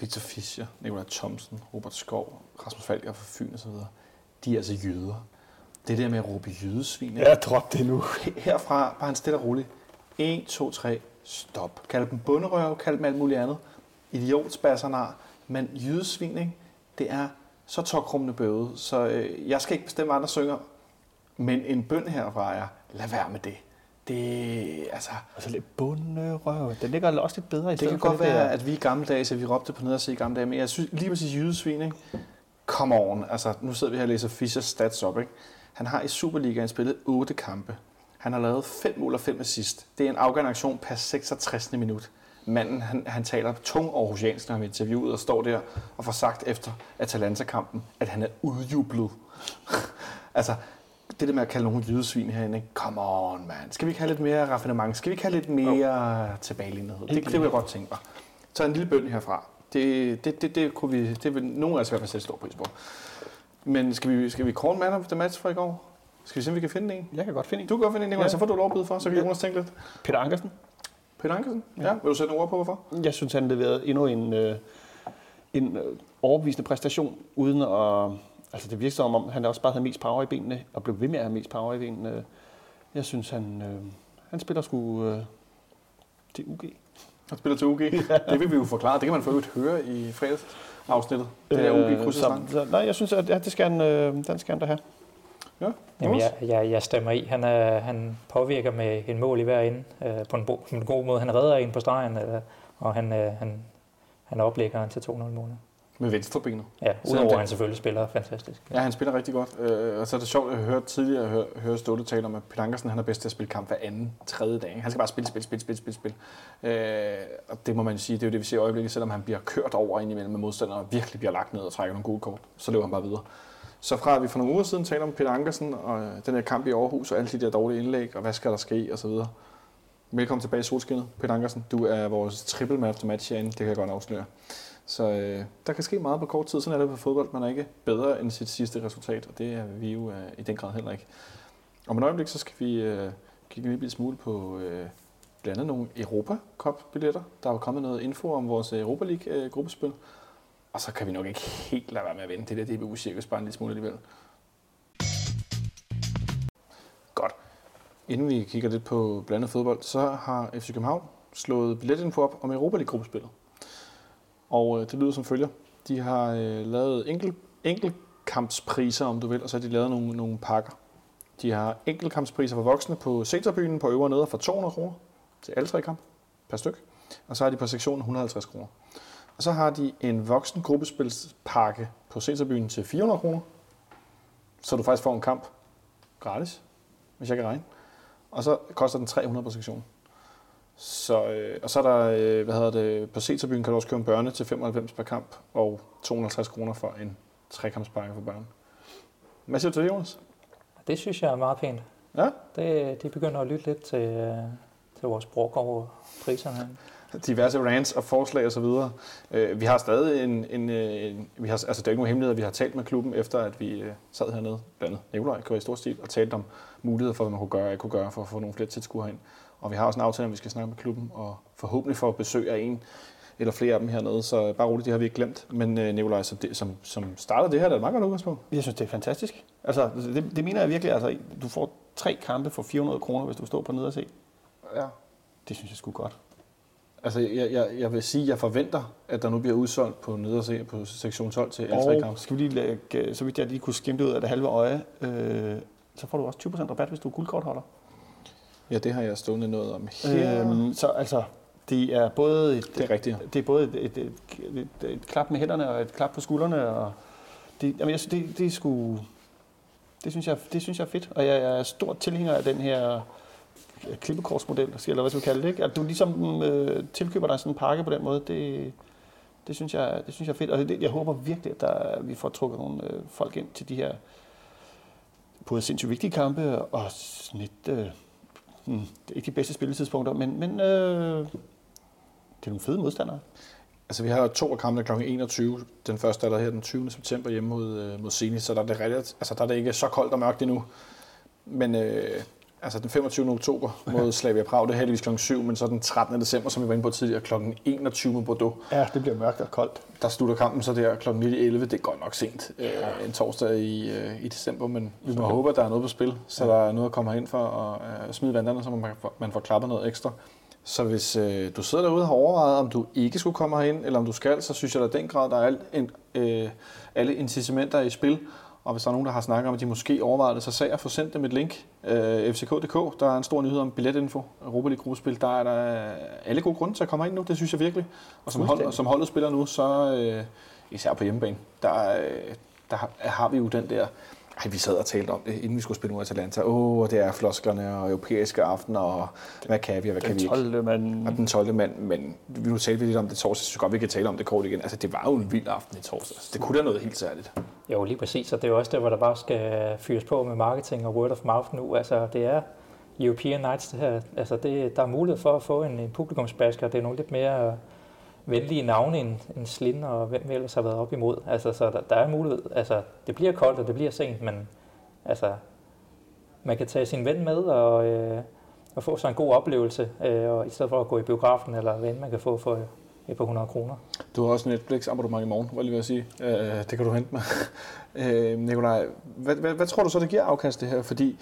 Victor Fischer, Nikolaj Thomsen, Robert Skov, Rasmus Falker fra Fyn osv., de er altså jøder. Det der med at råbe jødesvin. Ja, drop det nu. Herfra, bare en stille og roligt. 1, 2, 3, stop. Kald dem bunderøv, kald dem alt muligt andet. Idiotspassernar. Men jødesvin, ikke? det er så tokrummende bøde, så øh, jeg skal ikke bestemme, andre synger. Men en bøn herfra er, lad være med det. Det, altså... Altså lidt bunderøv. Det ligger også lidt bedre i Det kan godt være, der. at vi i gamle dage, så vi råbte på ned og se i gamle dage, men jeg synes lige præcis jydesvin, ikke? Come on. Altså, nu sidder vi her og læser Fischers stats op, ikke? Han har i Superligaen spillet 8 kampe. Han har lavet 5 mål og 5 assist. Det er en afgørende aktion per 66. minut. Manden, han, han taler tung aarhusiansk, når han er interviewet og står der og får sagt efter Atalanta-kampen, at han er udjublet. altså, det der med at kalde nogen jydesvin herinde, ikke? come on, man. Skal vi ikke have lidt mere raffinement? Skal vi ikke have lidt mere tilbagelignet? Det, det kunne jeg godt tænke mig. Så en lille bøn herfra. Det, det, det, det, kunne vi, det vil nogen af os i hvert fald sætte stor pris på. Men skal vi, skal vi call man of the match fra i går? Skal vi se, om vi kan finde en? Jeg kan godt finde en. Du kan godt finde en, Nicolaj, Ja. så får du lov at byde for, så kan Ja. Jonas tænke lidt. Peter Ankersen. Peter Ankersen? Ja. ja. Vil du sætte nogle ord på, hvorfor? Jeg synes, han leverede endnu en, øh, en øh, overbevisende præstation, uden at... Altså, det virker som om, han også bare havde mest power i benene, og blev ved med at have mest power i benene. Jeg synes, han, øh, han spiller sgu øh, til UG. Han spiller til UG. Det vil vi jo forklare. Det kan man for øvrigt høre i fredags afsnittet. Det der UG Øh, krydset så, så, nej, jeg synes, at ja, det skal han, øh, den skal han da have. Ja. Jamen, jeg, jeg, jeg stemmer i. Han, er, han påvirker med en mål i hver ende øh, på, en, bo- på en god måde. Han redder en på stregen, øh, og han, øh, han, han oplægger til 2-0 målet. Med venstrebenet. Ja, udover at han selvfølgelig spiller fantastisk. Ja, han spiller rigtig godt. Øh, og så er det sjovt at høre tidligere høre, høre Ståle tale om, at Peter Ankersen han er bedst til at spille kamp hver anden, tredje dag. Han skal bare spille, spille, spille, spille, spille, spille. Øh, og det må man sige, det er jo det, vi ser i øjeblikket, selvom han bliver kørt over ind imellem med modstandere, og virkelig bliver lagt ned og trækker nogle gode kort, så løber han bare videre. Så fra at vi for nogle uger siden taler om Peter Ankersen og øh, den her kamp i Aarhus og alle de der dårlige indlæg, og hvad skal der ske og så videre. Velkommen tilbage i solskinnet, Peter Ankersen. Du er vores triple man of match herinde, det kan jeg godt afsløre. Så øh, der kan ske meget på kort tid, sådan er det på fodbold. Man er ikke bedre end sit sidste resultat, og det er vi jo øh, i den grad heller ikke. Om et øjeblik, så skal vi øh, kigge en lille smule på øh, blandt andet nogle Europa Cup-billetter. Der er jo kommet noget info om vores Europa League-gruppespil. Øh, og så kan vi nok ikke helt lade være med at vende det der DBU-cirkus bare en lille smule alligevel. Godt. Inden vi kigger lidt på blandet fodbold, så har FC København slået billetinfo op om Europa League-gruppespillet. Og øh, det lyder som følger. De har øh, lavet enkel, enkelkampspriser, om du vil, og så har de lavet nogle, nogle pakker. De har enkelkampspriser for voksne på sektorbyen på øvre og neder for 200 kroner til alle tre kamp per styk. Og så har de på sektionen 150 kroner. Og så har de en voksen gruppespilspakke på Seterbyen til 400 kroner. Så du faktisk får en kamp gratis, hvis jeg kan regne. Og så koster den 300 på sektionen. Så, øh, og så er der, øh, hvad hedder det, på Seterbyen kan du også købe en børne til 95 per kamp, og 250 kroner for en trekampspakke for børn. Hvad siger du til det, Jonas? Det synes jeg er meget pænt. Ja? Det, de begynder at lytte lidt til, øh, til vores brok over priserne. Diverse rants og forslag osv. Øh, vi har stadig en, en, øh, en vi har, altså det er ikke nogen hemmelighed, at vi har talt med klubben efter, at vi øh, sad hernede, blandt andet Nikolaj i stor stil, og talte om muligheder for, hvad man kunne gøre og ikke kunne gøre for at få nogle flere tilskuere herind. Og vi har også en aftale, om vi skal snakke med klubben, og forhåbentlig få besøg af en eller flere af dem hernede, så bare roligt, det har vi ikke glemt. Men øh, Nikolaj, som, det, som, som startede det her, det er et meget godt udgangspunkt. Jeg synes, det er fantastisk. Altså, det, det mener jeg virkelig. Altså, du får tre kampe for 400 kroner, hvis du står på nederse. Ja. Det synes jeg sgu godt. Altså, jeg, jeg, jeg vil sige, at jeg forventer, at der nu bliver udsolgt på nederse på sektion 12 til alle tre Og kampe. skal vi lige lægge, så vidt jeg lige kunne skimme det ud af det halve øje, øh, så får du også 20% rabat, hvis du er guldkortholder. Ja, det har jeg stående noget om her. Øhm, så altså, det er både et, det er rigtigt. det er både et, et, et, et, et klap med hænderne og et klap på skuldrene. Og det, jamen, jeg, det, det er sgu, det synes, jeg, det synes jeg er fedt. Og jeg, jeg er stor tilhænger af den her klippekortsmodel, eller hvad skal vi kalde det. Ikke? At du ligesom øh, tilkøber dig sådan en pakke på den måde, det, Det synes jeg, det synes jeg er fedt, og det, jeg håber virkelig, at der, vi får trukket nogle øh, folk ind til de her både sindssygt vigtige kampe og sådan lidt, øh, hmm, ikke de bedste spilletidspunkter, men, men øh, det er nogle fede modstandere. Altså, vi har to af kampene kl. 21. Den første er der her den 20. september hjemme mod, øh, mod Zenit, så der er, det relativt, altså, der er det ikke så koldt og mørkt endnu. Men øh, altså den 25. oktober mod Slavia Prag, det er heldigvis kl. 7, men så den 13. december, som vi var inde på tidligere, kl. 21 mod Bordeaux. Ja, det bliver mørkt og koldt. Der slutter kampen så der kl. 19.11. Det er godt nok sent ja. øh, en torsdag i, øh, i december, men vi må håbe, at der er noget på spil, så ja. der er noget at komme ind for at øh, smide vanderne, så man, man får klappet noget ekstra. Så hvis øh, du sidder derude og har overvejet, om du ikke skulle komme herind, eller om du skal, så synes jeg, at den grad, der er al, en, øh, alle incitamenter i spil. Og hvis der er nogen, der har snakket om, at de måske overvejer det, så sag at få sendt dem et link. Øh, FCK.dk, der er en stor nyhed om billetinfo. Europa League gruppespil, der er der alle gode grunde til at komme ind nu, det synes jeg virkelig. Og som, hold, som holdet spiller nu, så øh, især på hjemmebane, der, øh, der har vi jo den der ej, vi sad og talte om det, inden vi skulle spille mod Atalanta. Åh, oh, det er flosklerne og europæiske aftener, og hvad kan vi, og hvad kan vi ikke? Den 12. mand. Og den 12. mand, men nu talte vi lidt om det torsdag, så godt vi kan tale om det kort igen. Altså, det var jo en vild aften i torsdag. Det kunne da noget helt særligt. Jo, lige præcis, og det er jo også der, hvor der bare skal fyres på med marketing og word of mouth nu. Altså, det er European Nights, det her. Altså, det, der er mulighed for at få en, en publikumsbasker, det er nogle lidt mere venlige navne end, end Slind og hvem vi ellers har været op imod. Altså, så der, der er mulighed. Altså, det bliver koldt, og det bliver sent, men altså, man kan tage sin ven med og, øh, og få sig en god oplevelse, øh, og i stedet for at gå i biografen, eller hvad man kan få for et par hundrede kroner. Du har også Netflix abonnement i morgen, var lige ved at sige. Øh, det kan du hente med. øh, Nikolaj, hvad, hvad, hvad tror du så, det giver afkast det her? Fordi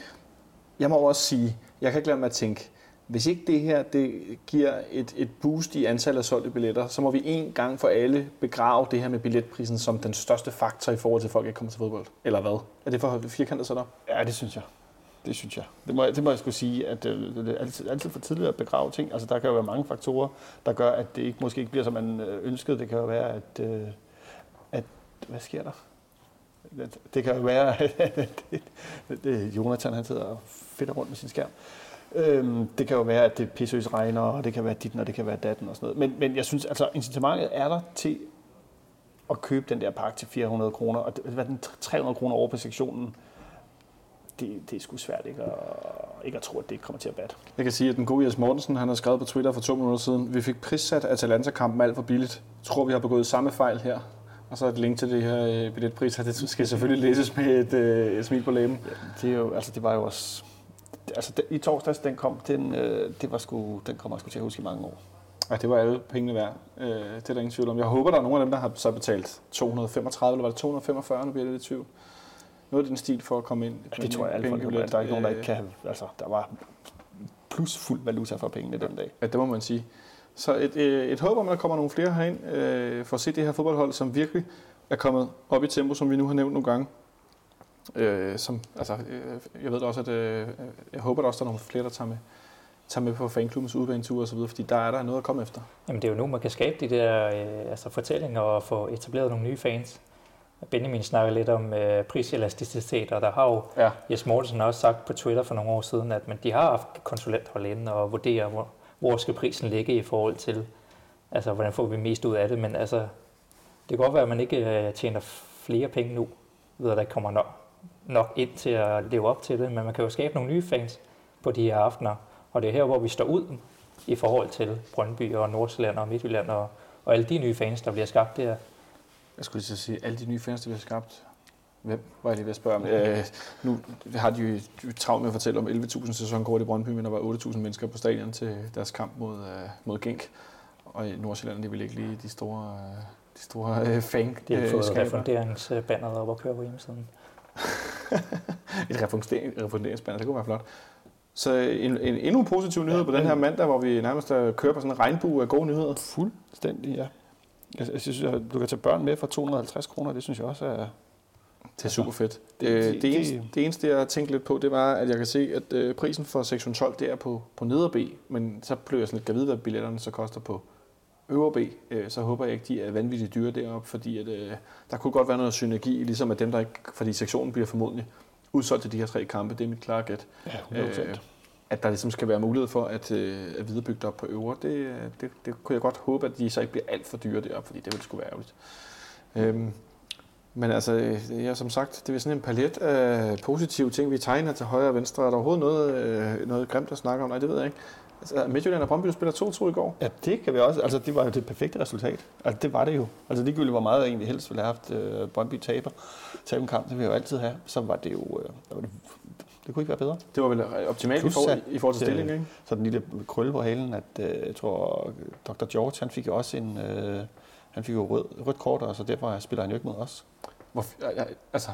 jeg må også sige, jeg kan ikke lade mig at tænke, hvis ikke det her det giver et, et boost i antallet af solgte billetter, så må vi en gang for alle begrave det her med billetprisen som den største faktor i forhold til, at folk ikke kommer til fodbold. Eller hvad? Er det for firkantet så der? Ja, det synes jeg. Det synes jeg. Det må, det må jeg skulle sige, at øh, det er altid, altid for tidligt at begrave ting. Altså, der kan jo være mange faktorer, der gør, at det ikke, måske ikke bliver, som man øh, ønskede. Det kan jo være, at, øh, at hvad sker der? Det kan jo være, at øh, Jonathan han sidder og fedter rundt med sin skærm. Øhm, det kan jo være, at det pissøs regner, og det kan være dit, og det kan være datten og sådan noget. Men, men jeg synes, altså incitamentet er der til at købe den der pakke til 400 kroner, og hvad den 300 kroner over på sektionen, det, det er sgu svært ikke at, ikke at tro, at det kommer til at batte. Jeg kan sige, at den gode Jes Mortensen, han har skrevet på Twitter for to minutter siden, vi fik prissat Atalanta-kampen alt for billigt. Jeg tror, vi har begået samme fejl her. Og så et link til det her øh, billetpris, det skal selvfølgelig læses med et, øh, et smil på læben. Ja, det, er jo, altså, det var jo også altså den, i torsdags, den kom, den, øh, det var sgu, den kommer jeg sgu til at huske i mange år. Ja, det var alle pengene værd. Øh, det er der ingen tvivl om. Jeg håber, der er nogle af dem, der har så betalt 235, eller var det 245, nu bliver det lidt tvivl. Noget af den stil for at komme ind. Ja, det tror jeg alle folk Der er ikke nogen, der ikke kan have, altså der var plus fuld valuta for pengene den dag. Ja, det må man sige. Så et, et, øh, et håb om, at der kommer nogle flere herind øh, for at se det her fodboldhold, som virkelig er kommet op i tempo, som vi nu har nævnt nogle gange. Øh, som, altså, øh, jeg ved også, at øh, jeg håber, der også er nogle flere, der tager med, tager med på fanklubbens udbanetur og så videre, fordi der er der noget at komme efter. Jamen det er jo nu, man kan skabe de der øh, altså fortællinger og få etableret nogle nye fans. Benjamin snakker lidt om øh, priselasticitet, og der har jo ja. Jes Mortensen også sagt på Twitter for nogle år siden, at men de har haft konsulenthold inde og vurderer, hvor, hvor skal prisen ligge i forhold til, altså hvordan får vi mest ud af det, men altså, det kan godt være, at man ikke øh, tjener flere penge nu, ved at der ikke kommer nok, nok ind til at leve op til det, men man kan jo skabe nogle nye fans på de her aftener, og det er her, hvor vi står ud i forhold til Brøndby og Nordsjælland og Midtjylland og, og alle de nye fans, der bliver skabt der. Jeg skulle lige sige, alle de nye fans, der bliver skabt, Hvem var jeg lige ved at spørge om? Øh, nu har de jo travlt med at fortælle om 11.000 sæsonkort i Brøndby, men der var 8.000 mennesker på stadion til deres kamp mod, uh, mod Genk. Og i Nordsjælland, de vil ikke lige de store, uh, de store uh, fan De har fået refunderingsbanneret op og køre på hjemmesiden. et refunderingsbanner, det kunne være flot. Så en, en, endnu en positiv nyhed ja, på den her mandag, hvor vi nærmest kører på sådan en regnbue af gode nyheder. Fuldstændig, ja. Jeg, jeg synes, at du kan tage børn med for 250 kroner, det synes jeg også er... Det er super fedt. Det, det, det, det, eneste, det eneste, jeg tænkte lidt på, det var, at jeg kan se, at øh, prisen for sektion 12, det er på, på neder B, men så blev jeg sådan lidt gavid, hvad billetterne så koster på øvre B, øh, så håber jeg ikke, de er vanvittigt dyre deroppe, fordi at, øh, der kunne godt være noget synergi, ligesom at dem, der ikke, fordi sektionen bliver formodentlig udsolgt til de her tre kampe, det er mit klare gæt. Ja, 100%. Øh, at der ligesom skal være mulighed for at, øh, at viderebygge det op på øvre. Det, øh, det, det kunne jeg godt håbe, at de så ikke bliver alt for dyre deroppe, fordi det ville sgu være ærgerligt. Øhm, men altså, øh, ja, som sagt, det er sådan en palet af positive ting, vi tegner til højre og venstre. Er der overhovedet noget, øh, noget grimt at snakke om? Nej, det ved jeg ikke. Altså, Midtjylland og Brøndby spiller 2-2 i går. Ja, det kan vi også. Altså, det var jo det perfekte resultat. Altså, det var det jo. Altså, ligegyldigt hvor meget jeg egentlig helst ville have haft øh, Brøndby taber, tabe en kamp, det vil jeg jo altid have, så var det jo, øh, var det, det kunne ikke være bedre. Det var vel optimalt i, Plus, for, at- i forhold til stillingen, ikke? Så den lille krølle på halen, at øh, jeg tror, Dr. George, han fik jo også en, øh, han fik jo rød, rødt kort, og så derfor spiller han jo ikke mod os. Hvor, altså,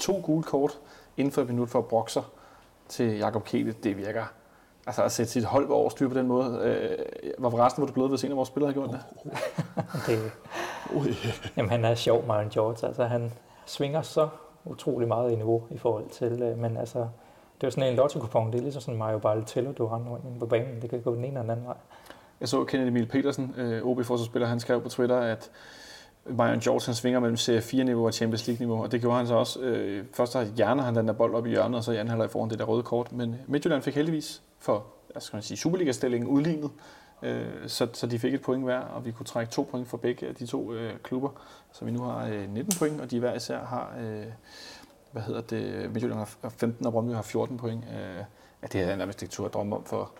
to gule kort inden for et minut for at brokke sig til Jakob Kete, det virker. Altså at sætte sit hold over styr på den måde. Øh, hvor var resten var du blevet, hvis en af vores spillere havde gjort det? Det, Ui. jamen, han er sjov, Martin George. Altså, han svinger så utrolig meget i niveau i forhold til, øh, men altså, det er sådan en lotto-kupon. Det er ligesom sådan Mario Balotello, du render rundt på banen. Det kan gå den ene eller den anden vej. Jeg så Kenneth Emil Petersen, øh, OB-forsvarsspiller, han skrev på Twitter, at Bayern George han svinger mellem Serie 4-niveau og Champions League-niveau, og det gjorde han så også. Øh, først så hjerner han den der bold op i hjørnet, og så i anden halvleg foran det der røde kort. Men Midtjylland fik heldigvis for hvad skal man sige, Superliga-stillingen udlignet, øh, så, så de fik et point hver, og vi kunne trække to point for begge af de to øh, klubber. Så vi nu har øh, 19 point, og de hver især har, øh, hvad hedder det, Midtjylland har 15, og Brøndby har 14 point. Øh, ja, det havde jeg nærmest ikke tur at drømme om for,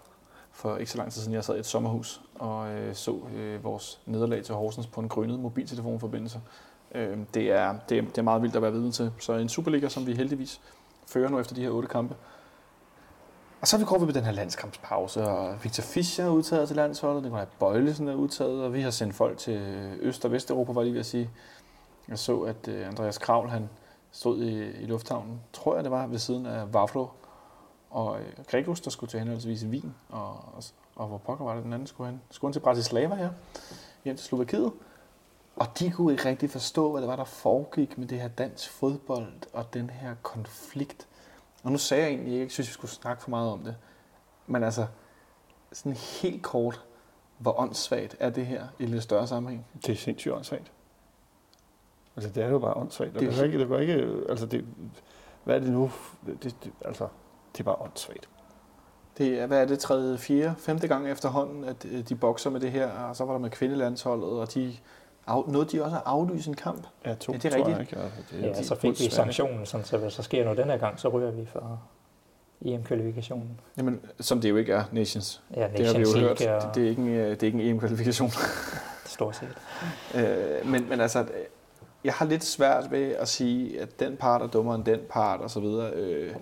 for ikke så lang tid siden. Jeg sad i et sommerhus og øh, så øh, vores nederlag til Horsens på en grønnet mobiltelefonforbindelse. Øh, det, er, det, er, det er meget vildt at være vidne til. Så en Superliga, som vi heldigvis fører nu efter de her otte kampe. Og så er vi går vi med den her landskampspause, og Victor Fischer er udtaget til landsholdet, Nikolaj Bøjlesen er udtaget, og vi har sendt folk til Øst- og Vesteuropa, var jeg lige ved at sige. Jeg så, at øh, Andreas Kravl, han stod i, i lufthavnen, tror jeg det var, ved siden af Vaflo, og øh, Gregus, der skulle til henholdsvis Wien, og, og, og hvor pokker var det, den anden skulle hen? Skulle han til Bratislava, her, hjem til Slovakiet. Og de kunne ikke rigtig forstå, hvad det var, der foregik med det her dansk fodbold og den her konflikt. Og nu sagde jeg egentlig, at jeg ikke synes, vi skulle snakke for meget om det. Men altså, sådan helt kort, hvor åndssvagt er det her i lidt større sammenhæng? Det er sindssygt åndssvagt. Altså, det er jo bare åndssvagt. Det Det, er ikke, det går ikke, altså, det, hvad er det nu? Det, det, altså, det er bare åndssvagt. Det er, hvad er det, tredje, fjerde, femte gang efterhånden, at øh, de bokser med det her, og så var der med kvindelandsholdet, og de af, nåede de også at aflyse en kamp. Ja, to, Ja, det er tror jeg rigtigt. Ikke? Altså, det, Ja, de så fik vi sanktionen, sådan, så hvis der sker noget den her gang, så ryger vi for EM-kvalifikationen. Jamen, som det jo ikke er, Nations. Ja, Det har vi Nations jo hørt. League Det, og det, er ikke en, øh, det er ikke en EM-kvalifikation. stort set. Øh, men, men altså, jeg har lidt svært ved at sige, at den part er dummere end den part og så videre. Øh,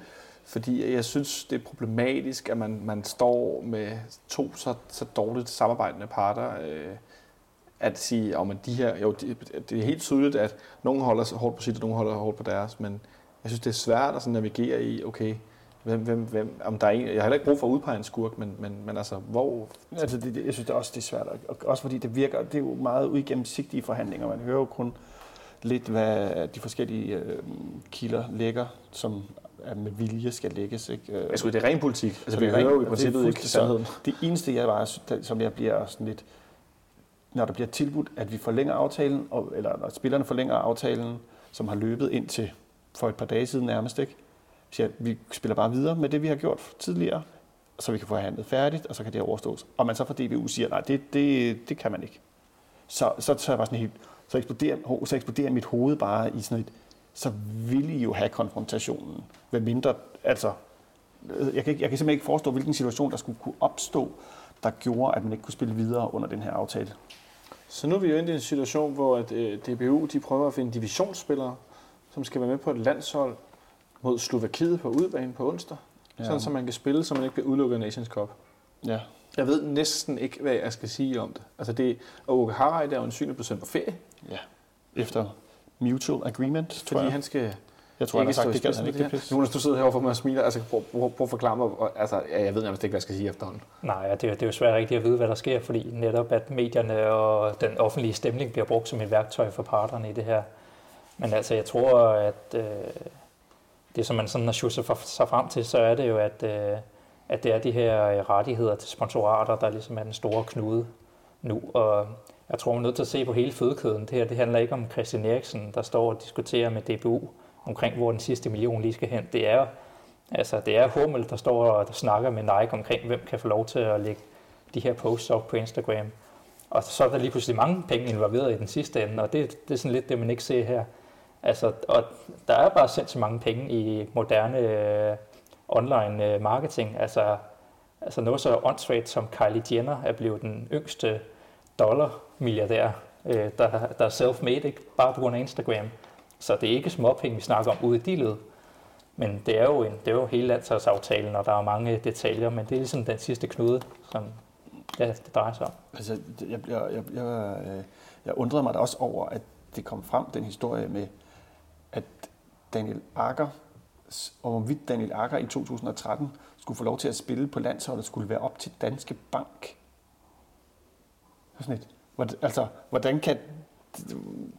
fordi jeg synes, det er problematisk, at man, man står med to så, så dårligt samarbejdende parter. Øh, at sige, at de her, jo, det, er helt tydeligt, at nogen holder hårdt på sit, og nogen holder hårdt på deres, men jeg synes, det er svært at sådan navigere i, okay, hvem, hvem, hvem, om der er en, jeg har heller ikke brug for at udpege en skurk, men, men, men altså, hvor, Altså, det, det, jeg synes det er også, det er svært. Og også fordi det virker, det er jo meget uigennemsigtige forhandlinger. Man hører jo kun lidt, hvad de forskellige øh, kilder lægger, som er med vilje skal lægges. Ikke? Øh, skulle, det er ren politik. Altså, Så vi er hører jo i er princippet ikke sandheden. Det eneste, jeg bare, som jeg bliver sådan lidt, når der bliver tilbudt, at vi forlænger aftalen, og, eller når spillerne forlænger aftalen, som har løbet ind til for et par dage siden nærmest, ikke? siger, at vi spiller bare videre med det, vi har gjort tidligere, så vi kan få handlet færdigt, og så kan det overstås. Og man så fra DBU siger, nej, det, det, det kan man ikke. Så, så, så, er jeg bare sådan helt, så, eksploderer, så eksploderer mit hoved bare i sådan et, så vil I jo have konfrontationen. Hvad mindre, altså, jeg kan, ikke, jeg kan simpelthen ikke forestå, hvilken situation, der skulle kunne opstå, der gjorde, at man ikke kunne spille videre under den her aftale. Så nu er vi jo inde i en situation, hvor at, øh, DBU de prøver at finde divisionsspillere, som skal være med på et landshold mod Slovakiet på udebane på onsdag. Ja. Sådan, så man kan spille, så man ikke bliver udelukket af Nations Cup. Ja. Jeg ved næsten ikke, hvad jeg skal sige om det. Altså det, og Åke Harreide er jo en på på ferie, ja. Efter mutual agreement, tror fordi jeg. han skal jeg tror, han har ikke sagt, stå i det gad spidsen han ikke det det her. pis. Jonas, du sidder herovre for mig og smiler. Altså, prøv, prøv, prøv at forklare mig. og- Altså, ja, jeg ved nærmest ikke, hvad jeg skal sige efterhånden. Nej, ja, det, er jo- det er jo svært rigtig at vide, hvad der sker, fordi netop at medierne og den offentlige stemning bliver brugt som et værktøj for parterne i det her. Men altså, jeg tror, at øh, det, som man sådan har sig frem til, så er det jo, at, øh, at det er de her øh, rettigheder til sponsorater, der ligesom er den store knude nu. Og jeg tror, man er nødt til at se på hele fødekæden. Det her det handler ikke om Christian Eriksen, der står og diskuterer med DBU omkring, hvor den sidste million lige skal hen. Det er Altså, det er Hummel, der står og der snakker med Nike omkring, hvem kan få lov til at lægge de her posts op på Instagram. Og så er der lige pludselig mange penge involveret i den sidste ende, og det, det er sådan lidt det, man ikke ser her. Altså, og der er bare sindssygt mange penge i moderne øh, online øh, marketing. Altså, altså noget så åndssvagt som Kylie Jenner er blevet den yngste dollar-milliardær, øh, der, der er self-made, ikke? bare på grund af Instagram. Så det er ikke småpenge, vi snakker om ude i de led. Men det er jo, en, det er jo hele landsholdsaftalen, og der er mange detaljer, men det er ligesom den sidste knude, som ja, det drejer sig om. Altså, jeg, jeg, jeg, jeg, jeg undrede mig da også over, at det kom frem, den historie med, at Daniel Akker, og hvorvidt Daniel Akker i 2013 skulle få lov til at spille på landsholdet, skulle være op til Danske Bank. Sådan et. Altså, hvordan kan,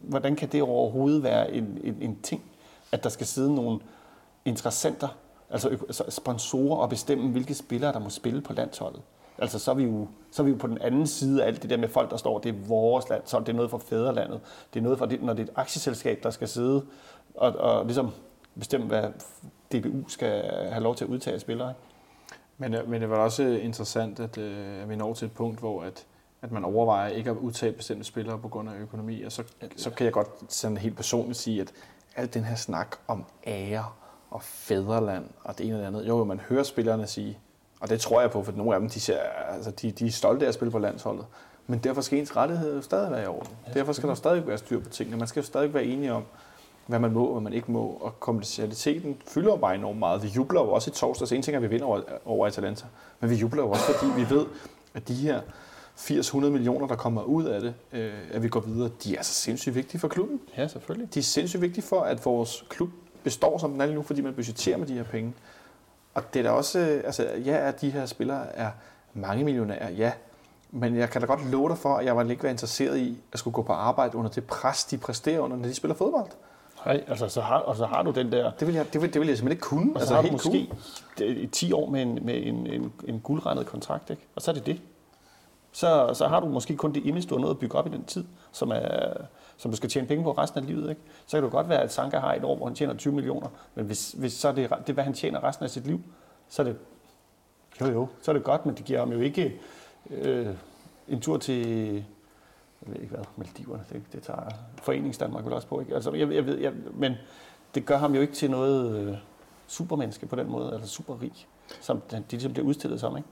hvordan kan det overhovedet være en, en, en ting, at der skal sidde nogle interessenter, altså, altså sponsorer og bestemme, hvilke spillere, der må spille på landsholdet? Altså, så er, vi jo, så er vi jo på den anden side af alt det der med folk, der står, det er vores land, så det er noget for fædrelandet. Det er noget for, når det er et aktieselskab, der skal sidde og, og ligesom bestemme, hvad DBU skal have lov til at udtage spillere. Men, øh, men det var også interessant, at, øh, at vi når til et punkt, hvor at, at man overvejer ikke at udtage bestemte spillere på grund af økonomi. Og så, så kan jeg godt sådan helt personligt sige, at al den her snak om ære og fædreland og det ene og det andet, jo, man hører spillerne sige, og det tror jeg på, for nogle af dem, de, ser, altså, de, de er stolte af at spille på landsholdet. Men derfor skal ens rettighed jo stadig være i orden. Derfor skal der stadig være styr på tingene. Man skal jo stadig være enige om, hvad man må og hvad man ikke må. Og kommercialiteten fylder bare enormt meget. Vi jubler jo også i torsdags. En ting er, at vi vinder over, over Atalanta. Men vi jubler jo også, fordi vi ved, at de her 80-100 millioner, der kommer ud af det, øh, at vi går videre, de er så sindssygt vigtige for klubben. Ja, selvfølgelig. De er sindssygt vigtige for, at vores klub består som den er lige nu, fordi man budgeterer med de her penge. Og det er da også, øh, altså ja, at de her spillere er mange millionærer, ja. Men jeg kan da godt love dig for, at jeg var ikke være interesseret i at skulle gå på arbejde under det pres, de præsterer under, når de spiller fodbold. Nej, altså så har, og så har du den der... Det vil jeg, det vil, det vil jeg simpelthen ikke kunne. Og så altså, har du måske cool. 10 år med en, med en, en, en guldrendet kontrakt, ikke? og så er det det. Så, så har du måske kun det indestående noget at bygge op i den tid, som, er, som du skal tjene penge på resten af livet. Ikke? Så kan det godt være, at Sanka har et år, hvor han tjener 20 millioner, men hvis, hvis så er det, det hvad han tjener resten af sit liv, så er det, jo jo, så er det godt, men det giver ham jo ikke øh, en tur til, jeg ved ikke hvad, Maldiverne, det, det tager Foreningsdanmark vel også på, ikke? Altså, jeg, jeg ved, jeg, men det gør ham jo ikke til noget øh, supermenneske på den måde, altså superrig, som de ligesom bliver udstillet som, ikke?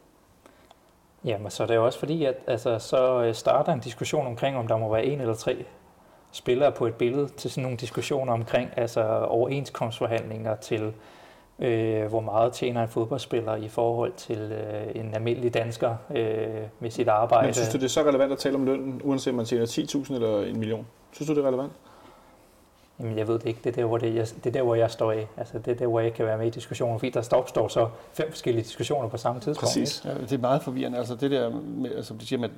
Jamen, så er det jo også fordi, at altså, så øh, starter en diskussion omkring, om der må være en eller tre spillere på et billede til sådan nogle diskussioner omkring altså overenskomstforhandlinger til øh, hvor meget tjener en fodboldspiller i forhold til øh, en almindelig dansker øh, med sit arbejde. Men synes du, det er så relevant at tale om lønnen, uanset om man tjener 10.000 eller en million? Synes du, det er relevant? Jamen, jeg ved det ikke. Det er der, hvor, det, jeg, det er der, hvor jeg står af. Altså, det er der, hvor jeg kan være med i diskussioner, fordi der opstår så fem forskellige diskussioner på samme tidspunkt. Præcis. Ja, det er meget forvirrende. Altså, det der, med, altså, du siger med,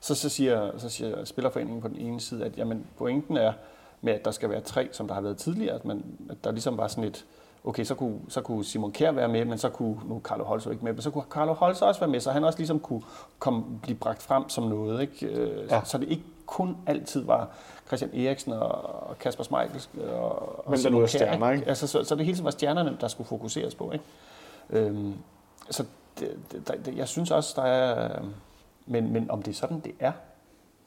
så, så, siger, så siger Spillerforeningen på den ene side, at jamen, pointen er med, at der skal være tre, som der har været tidligere, at, man, at der ligesom var sådan et, okay, så kunne, så kunne Simon Kjær være med, men så kunne, nu Carlo Holzer ikke med, men så kunne Carlo Holzer også være med, så han også ligesom kunne komme, blive bragt frem som noget, ikke? Øh, ja. Så det ikke kun altid var Christian Eriksen og Kasper Schmeichel og, og men Simon Kjær. Stjerner, ikke? Altså, så, så det hele tiden var stjernerne, der skulle fokuseres på, ikke? Øhm, så det, det, det, jeg synes også, der er, men, men om det er sådan, det er,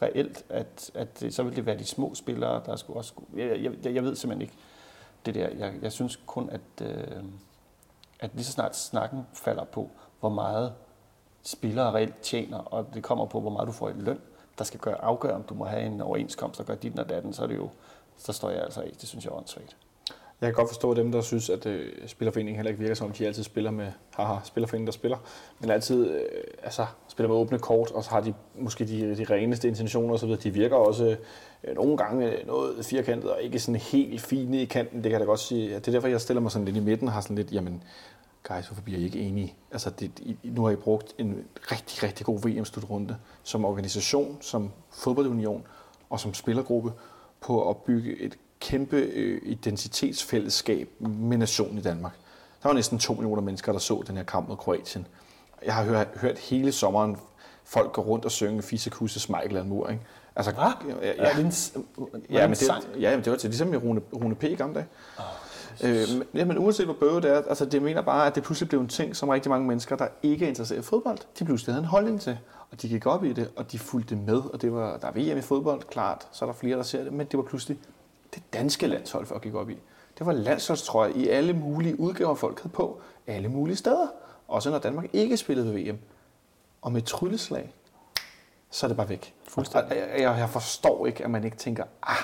reelt, at, at det, så vil det være de små spillere, der skulle også... Jeg, jeg, jeg ved simpelthen ikke det der. Jeg, jeg synes kun, at, øh, at lige så snart snakken falder på, hvor meget spillere reelt tjener, og det kommer på, hvor meget du får i løn, der skal gøre afgøre, om du må have en overenskomst, der gør dit og datten, så er det jo, så står jeg altså af. Det synes jeg er åndssvagt. Jeg kan godt forstå dem, der synes, at øh, Spillerforeningen heller ikke virker som, om de altid spiller med, haha, Spillerforeningen, der spiller, men altid øh, altså, spiller med åbne kort, og så har de måske de, de reneste intentioner osv. De virker også øh, nogle gange noget firkantet, og ikke sådan helt fine i kanten, det kan jeg da godt sige. Det er derfor, jeg stiller mig sådan lidt i midten og har sådan lidt, jamen, guys, hvorfor bliver I ikke enige? Altså, det, I, nu har I brugt en rigtig, rigtig god VM-slutrunde som organisation, som fodboldunion og som spillergruppe på at bygge et kæmpe øh, identitetsfællesskab med nationen i Danmark. Der var næsten to millioner mennesker, der så den her kamp mod Kroatien. Jeg har hørt, hørt hele sommeren folk gå rundt og synge Fisse Kusse Smeichel Mur, ikke? Altså, Hvad? Ja, ja, ja, ja, men det, ja, men det var til ligesom i Rune, Rune P. i gamle dage. Oh. Øh, men, ja, men uanset hvor bøvet det er, altså det mener bare, at det pludselig blev en ting, som rigtig mange mennesker, der ikke er interesseret i fodbold, de pludselig havde en holdning til. Og de gik op i det, og de fulgte med, og det var, der er VM i fodbold, klart, så er der flere, der ser det, men det var pludselig det danske landshold, folk gik op i. Det var landsholdstrøje i alle mulige udgaver, folk havde på, alle mulige steder. Også når Danmark ikke spillede ved VM. Og med trylleslag, så er det bare væk. Fuldstændig. Og Jeg, jeg, forstår ikke, at man ikke tænker, ah,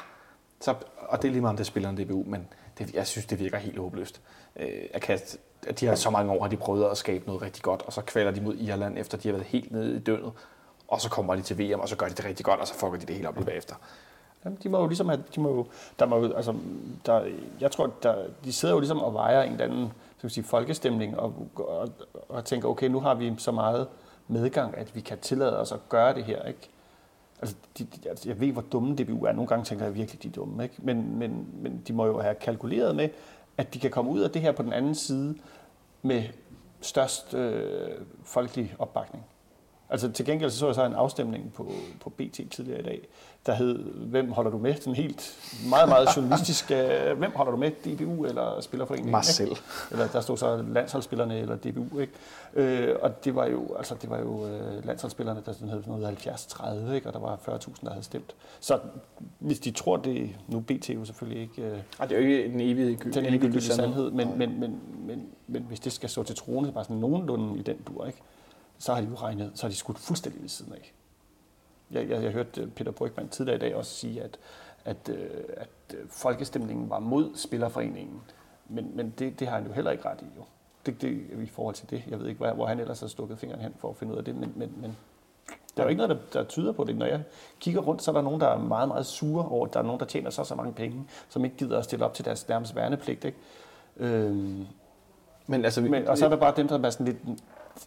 så, og det er lige meget, om det spiller en DBU, men det, jeg synes, det virker helt håbløst. Øh, at, kaste, at de har så mange år, har de prøvet at skabe noget rigtig godt, og så kvaler de mod Irland, efter de har været helt nede i døgnet. Og så kommer de til VM, og så gør de det rigtig godt, og så fucker de det helt op lige bagefter. Jamen, de må jo ligesom have, de må jo, der må jo, altså, der, jeg tror, der, de sidder jo ligesom og vejer en eller anden skal sige, folkestemning og, og, og tænker, okay, nu har vi så meget medgang, at vi kan tillade os at gøre det her, ikke? Altså, de, de, altså jeg ved, hvor dumme DBU er. Nogle gange tænker jeg virkelig, de er dumme, ikke? Men, men, men de må jo have kalkuleret med, at de kan komme ud af det her på den anden side med størst øh, folkelig opbakning. Altså til gengæld så, så jeg så en afstemning på, på BT tidligere i dag, der hed, hvem holder du med? Sådan helt meget, meget journalistisk, øh, hvem holder du med? DBU eller Spillerforeningen? Mig ikke? selv. Eller der stod så landsholdsspillerne eller DBU, ikke? Øh, og det var jo, altså, det var jo øh, landsholdsspillerne, der sådan hed sådan noget 70-30, ikke? Og der var 40.000, der havde stemt. Så hvis de tror det, nu BT jo selvfølgelig ikke øh, Og det er jo ikke den evige gy- den endegyldige endegyldige sandhed, men, men, men, men, men hvis det skal stå til troende, bare sådan nogenlunde i den dur, ikke? Så har de jo regnet, så har de skudt fuldstændig ved siden af. Jeg, jeg, jeg hørte øh, Peter Brygman tidligere i dag også sige, at, at, øh, at øh, folkestemningen var mod Spillerforeningen, men, men det, det har han jo heller ikke ret i. Jo. Det, det i forhold til det. Jeg ved ikke, hvor, hvor han ellers har stukket fingeren hen for at finde ud af det, men, men, men der er jo ikke noget, der, der tyder på det. Når jeg kigger rundt, så er der nogen, der er meget, meget sure over, at der er nogen, der tjener så så mange penge, som ikke gider at stille op til deres nærmest værnepligt. Ikke? Øhm, Men altså, vi, men, og så er der bare dem, der er sådan lidt,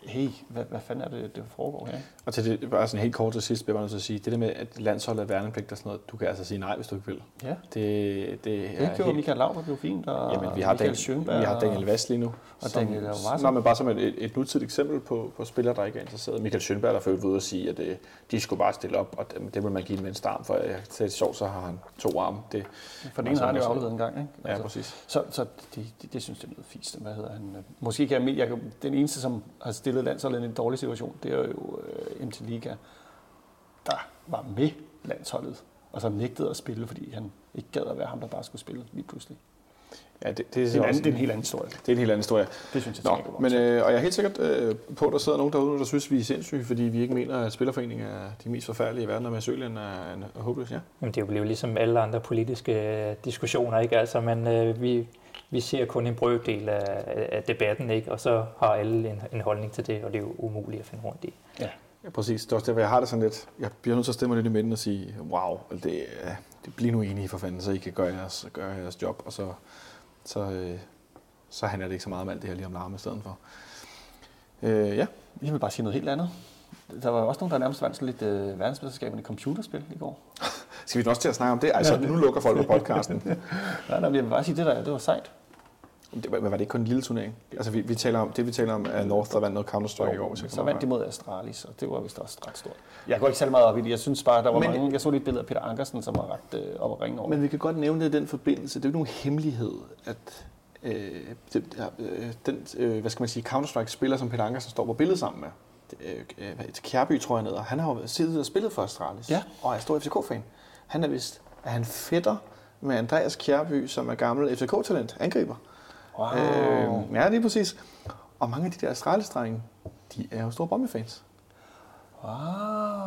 hey, hvad, hvad fanden er det, det foregår her? Og til det, bare sådan helt kort til sidst, bliver jeg nødt til at sige, det der med, at landsholdet er værnepligt og sådan noget, du kan altså sige nej, hvis du ikke vil. Ja, Det, det er det gjorde Michael Laudrup jo fint, og Jamen, vi har, Michael Daniel, Schønberg, vi har Daniel Vast lige nu. og Daniel Vast. Nå, men bare som et, et, et nutidigt eksempel på, på spillere, der ikke er interesseret. Michael Schønberg, der ført ude at sige, at øh, de skulle bare stille op, og det, det vil man give en venstre arm, for jeg til det sjovt, så har han to arme. Det, For den ene har han jo afleveret en gang, ikke? ja, præcis. Så, så det, det, det, synes jeg er noget fisk. Hvad hedder han? Måske kan jeg, jeg, den eneste, som har stillet landsholdet i en dårlig situation, det er jo øh, MT Liga, der var med landsholdet, og så nægtede at spille, fordi han ikke gad at være ham, der bare skulle spille lige pludselig. Ja, det, det, Det er, en anden, det er en helt anden historie. det er en helt anden historie. Det synes jeg Nå, tænker men, øh, og jeg er helt sikkert øh, på, at der sidder nogen derude, der synes, vi er sindssyge, fordi vi ikke mener, at Spillerforeningen er de mest forfærdelige i verden, og Søland er, er, er håbløs. Ja. Jamen, det er jo ligesom alle andre politiske øh, diskussioner, ikke? Altså, men øh, vi, vi ser kun en brøkdel af, af debatten, ikke? Og så har alle en, en holdning til det, og det er jo umuligt at finde rundt i. Ja. Ja, præcis. Det er også derfor, jeg har det sådan lidt. Jeg bliver nødt til at stemme lidt i midten og sige, wow, det, det bliver nu enige for fanden, så I kan gøre jeres, gøre jeres job, og så, så, øh, så handler det ikke så meget om alt det her lige om larme i stedet for. Øh, ja, Jeg vil bare sige noget helt andet. Der var også nogen, der nærmest vandt sådan lidt øh, verdensmesterskaberne i computerspil i går. skal vi også til at snakke om det? Altså, nu lukker folk på podcasten. Nej, nej, men jeg vil bare sige, det der, det var sejt. Det, var, var det ikke kun en lille turnering? Altså, vi, vi taler om, det vi taler om er North, der vandt noget Counter-Strike i jeg så kommer vandt de mod Astralis, og det var vist også ret stort. Jeg går ikke særlig meget op i det. Jeg synes bare, der var Men- mange... Jeg så lige et billede af Peter Ankersen, som var ret øh, op at ringe over. Men vi kan godt nævne det i den forbindelse. Det er jo ikke nogen hemmelighed, at øh, det, øh, den, øh, hvad skal man sige, Counter-Strike-spiller, som Peter Ankersen står på billedet sammen med, det, øh, øh, Kjærby, tror jeg, han hedder, han har jo siddet og spillet for Astralis, Ja. og er stor FCK-fan. Han er vist, er han fætter med Andreas Kjærby, som er gammel FCK-talent, angriber. Wow. Øh, ja, lige præcis. Og mange af de der Astralis-drenge, de er jo store Brøndby-fans. wow.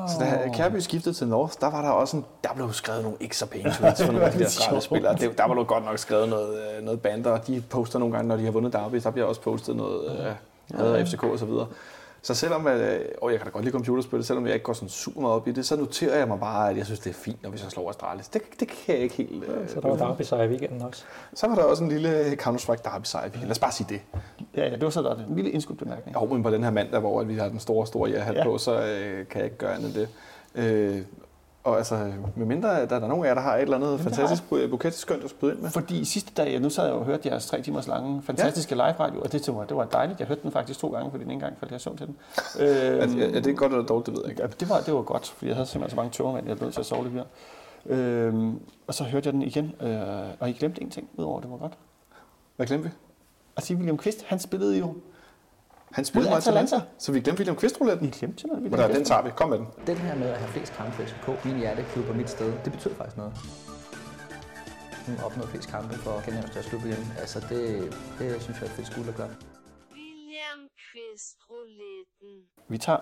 Så da Kærby skiftede til North, der var der også en, der blev skrevet nogle ikke så pæne tweets for nogle af de der Sjovt. spillere. Det, der var jo godt nok skrevet noget, øh, noget bander, og de poster nogle gange, når de har vundet derby, der bliver også postet noget øh, af FCK og så videre. Så selvom, øh, og jeg kan da godt lide computerspil, selvom jeg ikke går sådan super meget op i det, så noterer jeg mig bare, at jeg synes, det er fint, når vi så slår Astralis. Det, det kan jeg ikke helt... Øh, Så der var derby sejr i weekenden også. så var der også en lille Counter-Strike derby sejr. Lad os bare sige det. Ja, ja, det var så der en lille indskudt bemærkning. Jo, men på den her mandag, hvor vi har den store, store ja-hat Ja. ja. på, så øh, kan jeg ikke gøre andet end det. Øh, og altså, med mindre der er der nogen af jer, der har et eller andet det har fantastisk bu- buket skønt at spyde ind med. Fordi sidste dag, nu sad jeg og hørte jeres tre timers lange, fantastiske live radio, og det, til mig, det var dejligt. Jeg hørte den faktisk to gange, fordi den ene gang faldt jeg søvn til den. Er, Øh, er, er det godt eller dårligt, det ved jeg ikke. Ja, det var, det var godt, fordi jeg havde simpelthen så mange tørmænd, jeg blev nødt til at sove lidt mere. Øhm, og så hørte jeg den igen, øh, og I glemte en ting, udover det var godt. Hvad glemte vi? Sige, William Kvist, han spillede jo... Han spillede Mod Atalanta. Atalanta. Så vi glemte William Kvist-rouletten. I glemte noget, Hvor der, den tager vi. Kom med den. Den her med at have flest kampe for FCK, min hjerteklub og mit sted, det betyder faktisk noget. Hun opnået flest kampe for Kenya største klub igen. Altså det, det synes jeg er et fedt skulderklap. William Kvist rouletten. Vi tager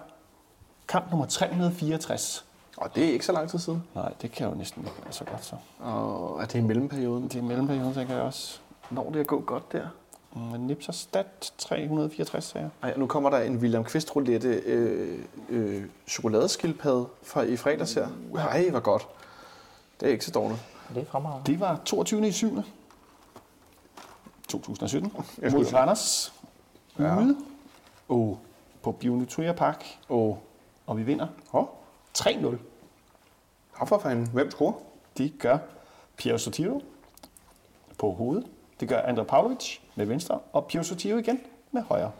kamp nummer 364. Og det er ikke så lang tid siden. Nej, det kan jo næsten ikke være så godt så. Og er det i mellemperioden? Det er mellemperioden, tænker jeg også. Når det er gået godt der. Mm, Nipser stat 364, sagde jeg. Ej, nu kommer der en William Kvist roulette øh, øh, chokoladeskildpadde fra i fredags her. Ej, hvor godt. Det er ikke så dårligt. Det er fremragende. Det var 22. i 7. 2017. Jeg Mod Randers. Ja. Ude Oh, på Bionuturia Park. oh. Og vi vinder Hå, 3-0. oh, for fanden. Hvem scorer? Det gør Piero Sotiro på hovedet. Det gør Andrej Pavlovic med venstre. Og Piero Sotiro igen med højre.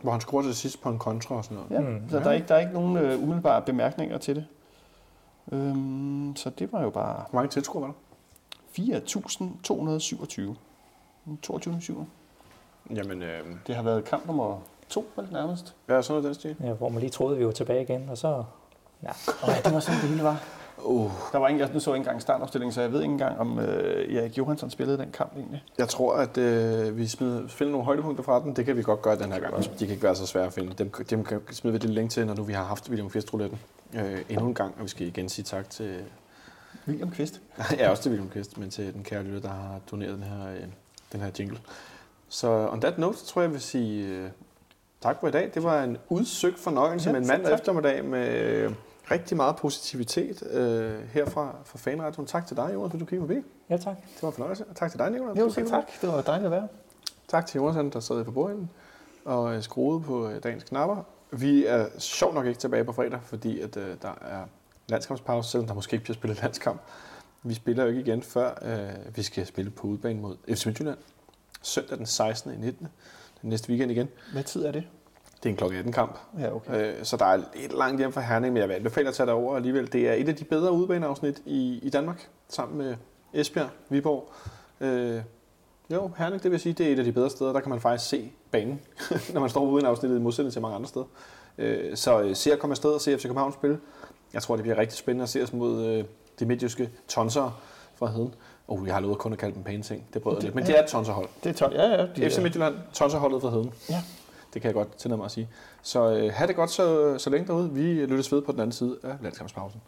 Hvor han scorer til sidst på en kontra og sådan noget. Ja, mm, så der er, ikke, der er ikke nogen øh, umiddelbare bemærkninger til det. Øhm, så det var jo bare Hvor mange tilskuere var der? 4.227. 22. 7. Jamen, øh, Det har været kamp nummer to, vel nærmest. er sådan noget den stil? Ja, hvor man lige troede, vi var tilbage igen, og så... Ja, Og det var sådan, det hele var. Uh, Der var ikke, jeg så ikke engang startopstillingen, så jeg ved ikke engang, om øh, Erik Johansson spillede den kamp egentlig. jeg tror, at øh, vi smider, finder nogle højdepunkter fra den. Det kan vi godt gøre den her gang. De kan ikke være så svære at finde. Dem, dem kan vi lidt længe til, når nu vi har haft William Kvist-rouletten. Øh, endnu en gang, og vi skal igen sige tak til William Kvist. ja, også til William Kvist, men til den kære lytter, der har doneret den her, øh, den her jingle. Så on that note, så tror jeg, jeg vil sige øh, tak for i dag. Det var en udsøgt fornøjelse Ja, med en mandag eftermiddag med øh, rigtig meget positivitet øh, herfra fra Fanradioen. Tak til dig, Jonas, for du kiggede forbi. ja tak. Det var en fornøjelse. Og tak til dig, Nicolai. Jo, kiggede tak. Det var dejligt at være. Tak til Jonas, der sad på bordenden og øh, skruede på øh, dagens knapper. Vi er sjovt nok ikke tilbage på fredag, fordi at, øh, der er landskampspause, selvom der måske ikke bliver spillet landskamp. Vi spiller jo ikke igen, før øh, vi skal spille på udebane mod FC Midtjylland. Søndag den 16. i 19. Den næste weekend igen. Hvad tid er det? Det er en klokken 18 kamp. Ja, okay. Øh, så der er lidt langt hjem fra Herning, men jeg vil anbefale at tage derover alligevel. Det er et af de bedre udebaneafsnit i, i Danmark, sammen med Esbjerg, Viborg. Øh, jo, Herning, det vil sige, det er et af de bedre steder. Der kan man faktisk se banen, når man står ude i afsnittet, i modsætning til mange andre steder. Øh, så øh, se at komme afsted og se FC København spille. Jeg tror, det bliver rigtig spændende at se os mod øh, de midtjyske tonsere fra Heden. Oh, jeg har lovet kun at kalde dem pæne ting. Det brød jeg lidt. Men det er et tonserhold. Det er 12. Ja, ja. De, FC Midtjylland, tonserholdet fra Heden. Ja. Det kan jeg godt tillade mig at sige. Så øh, have det godt så, øh, så længe derude. Vi lyttes ved på den anden side af landskampspausen.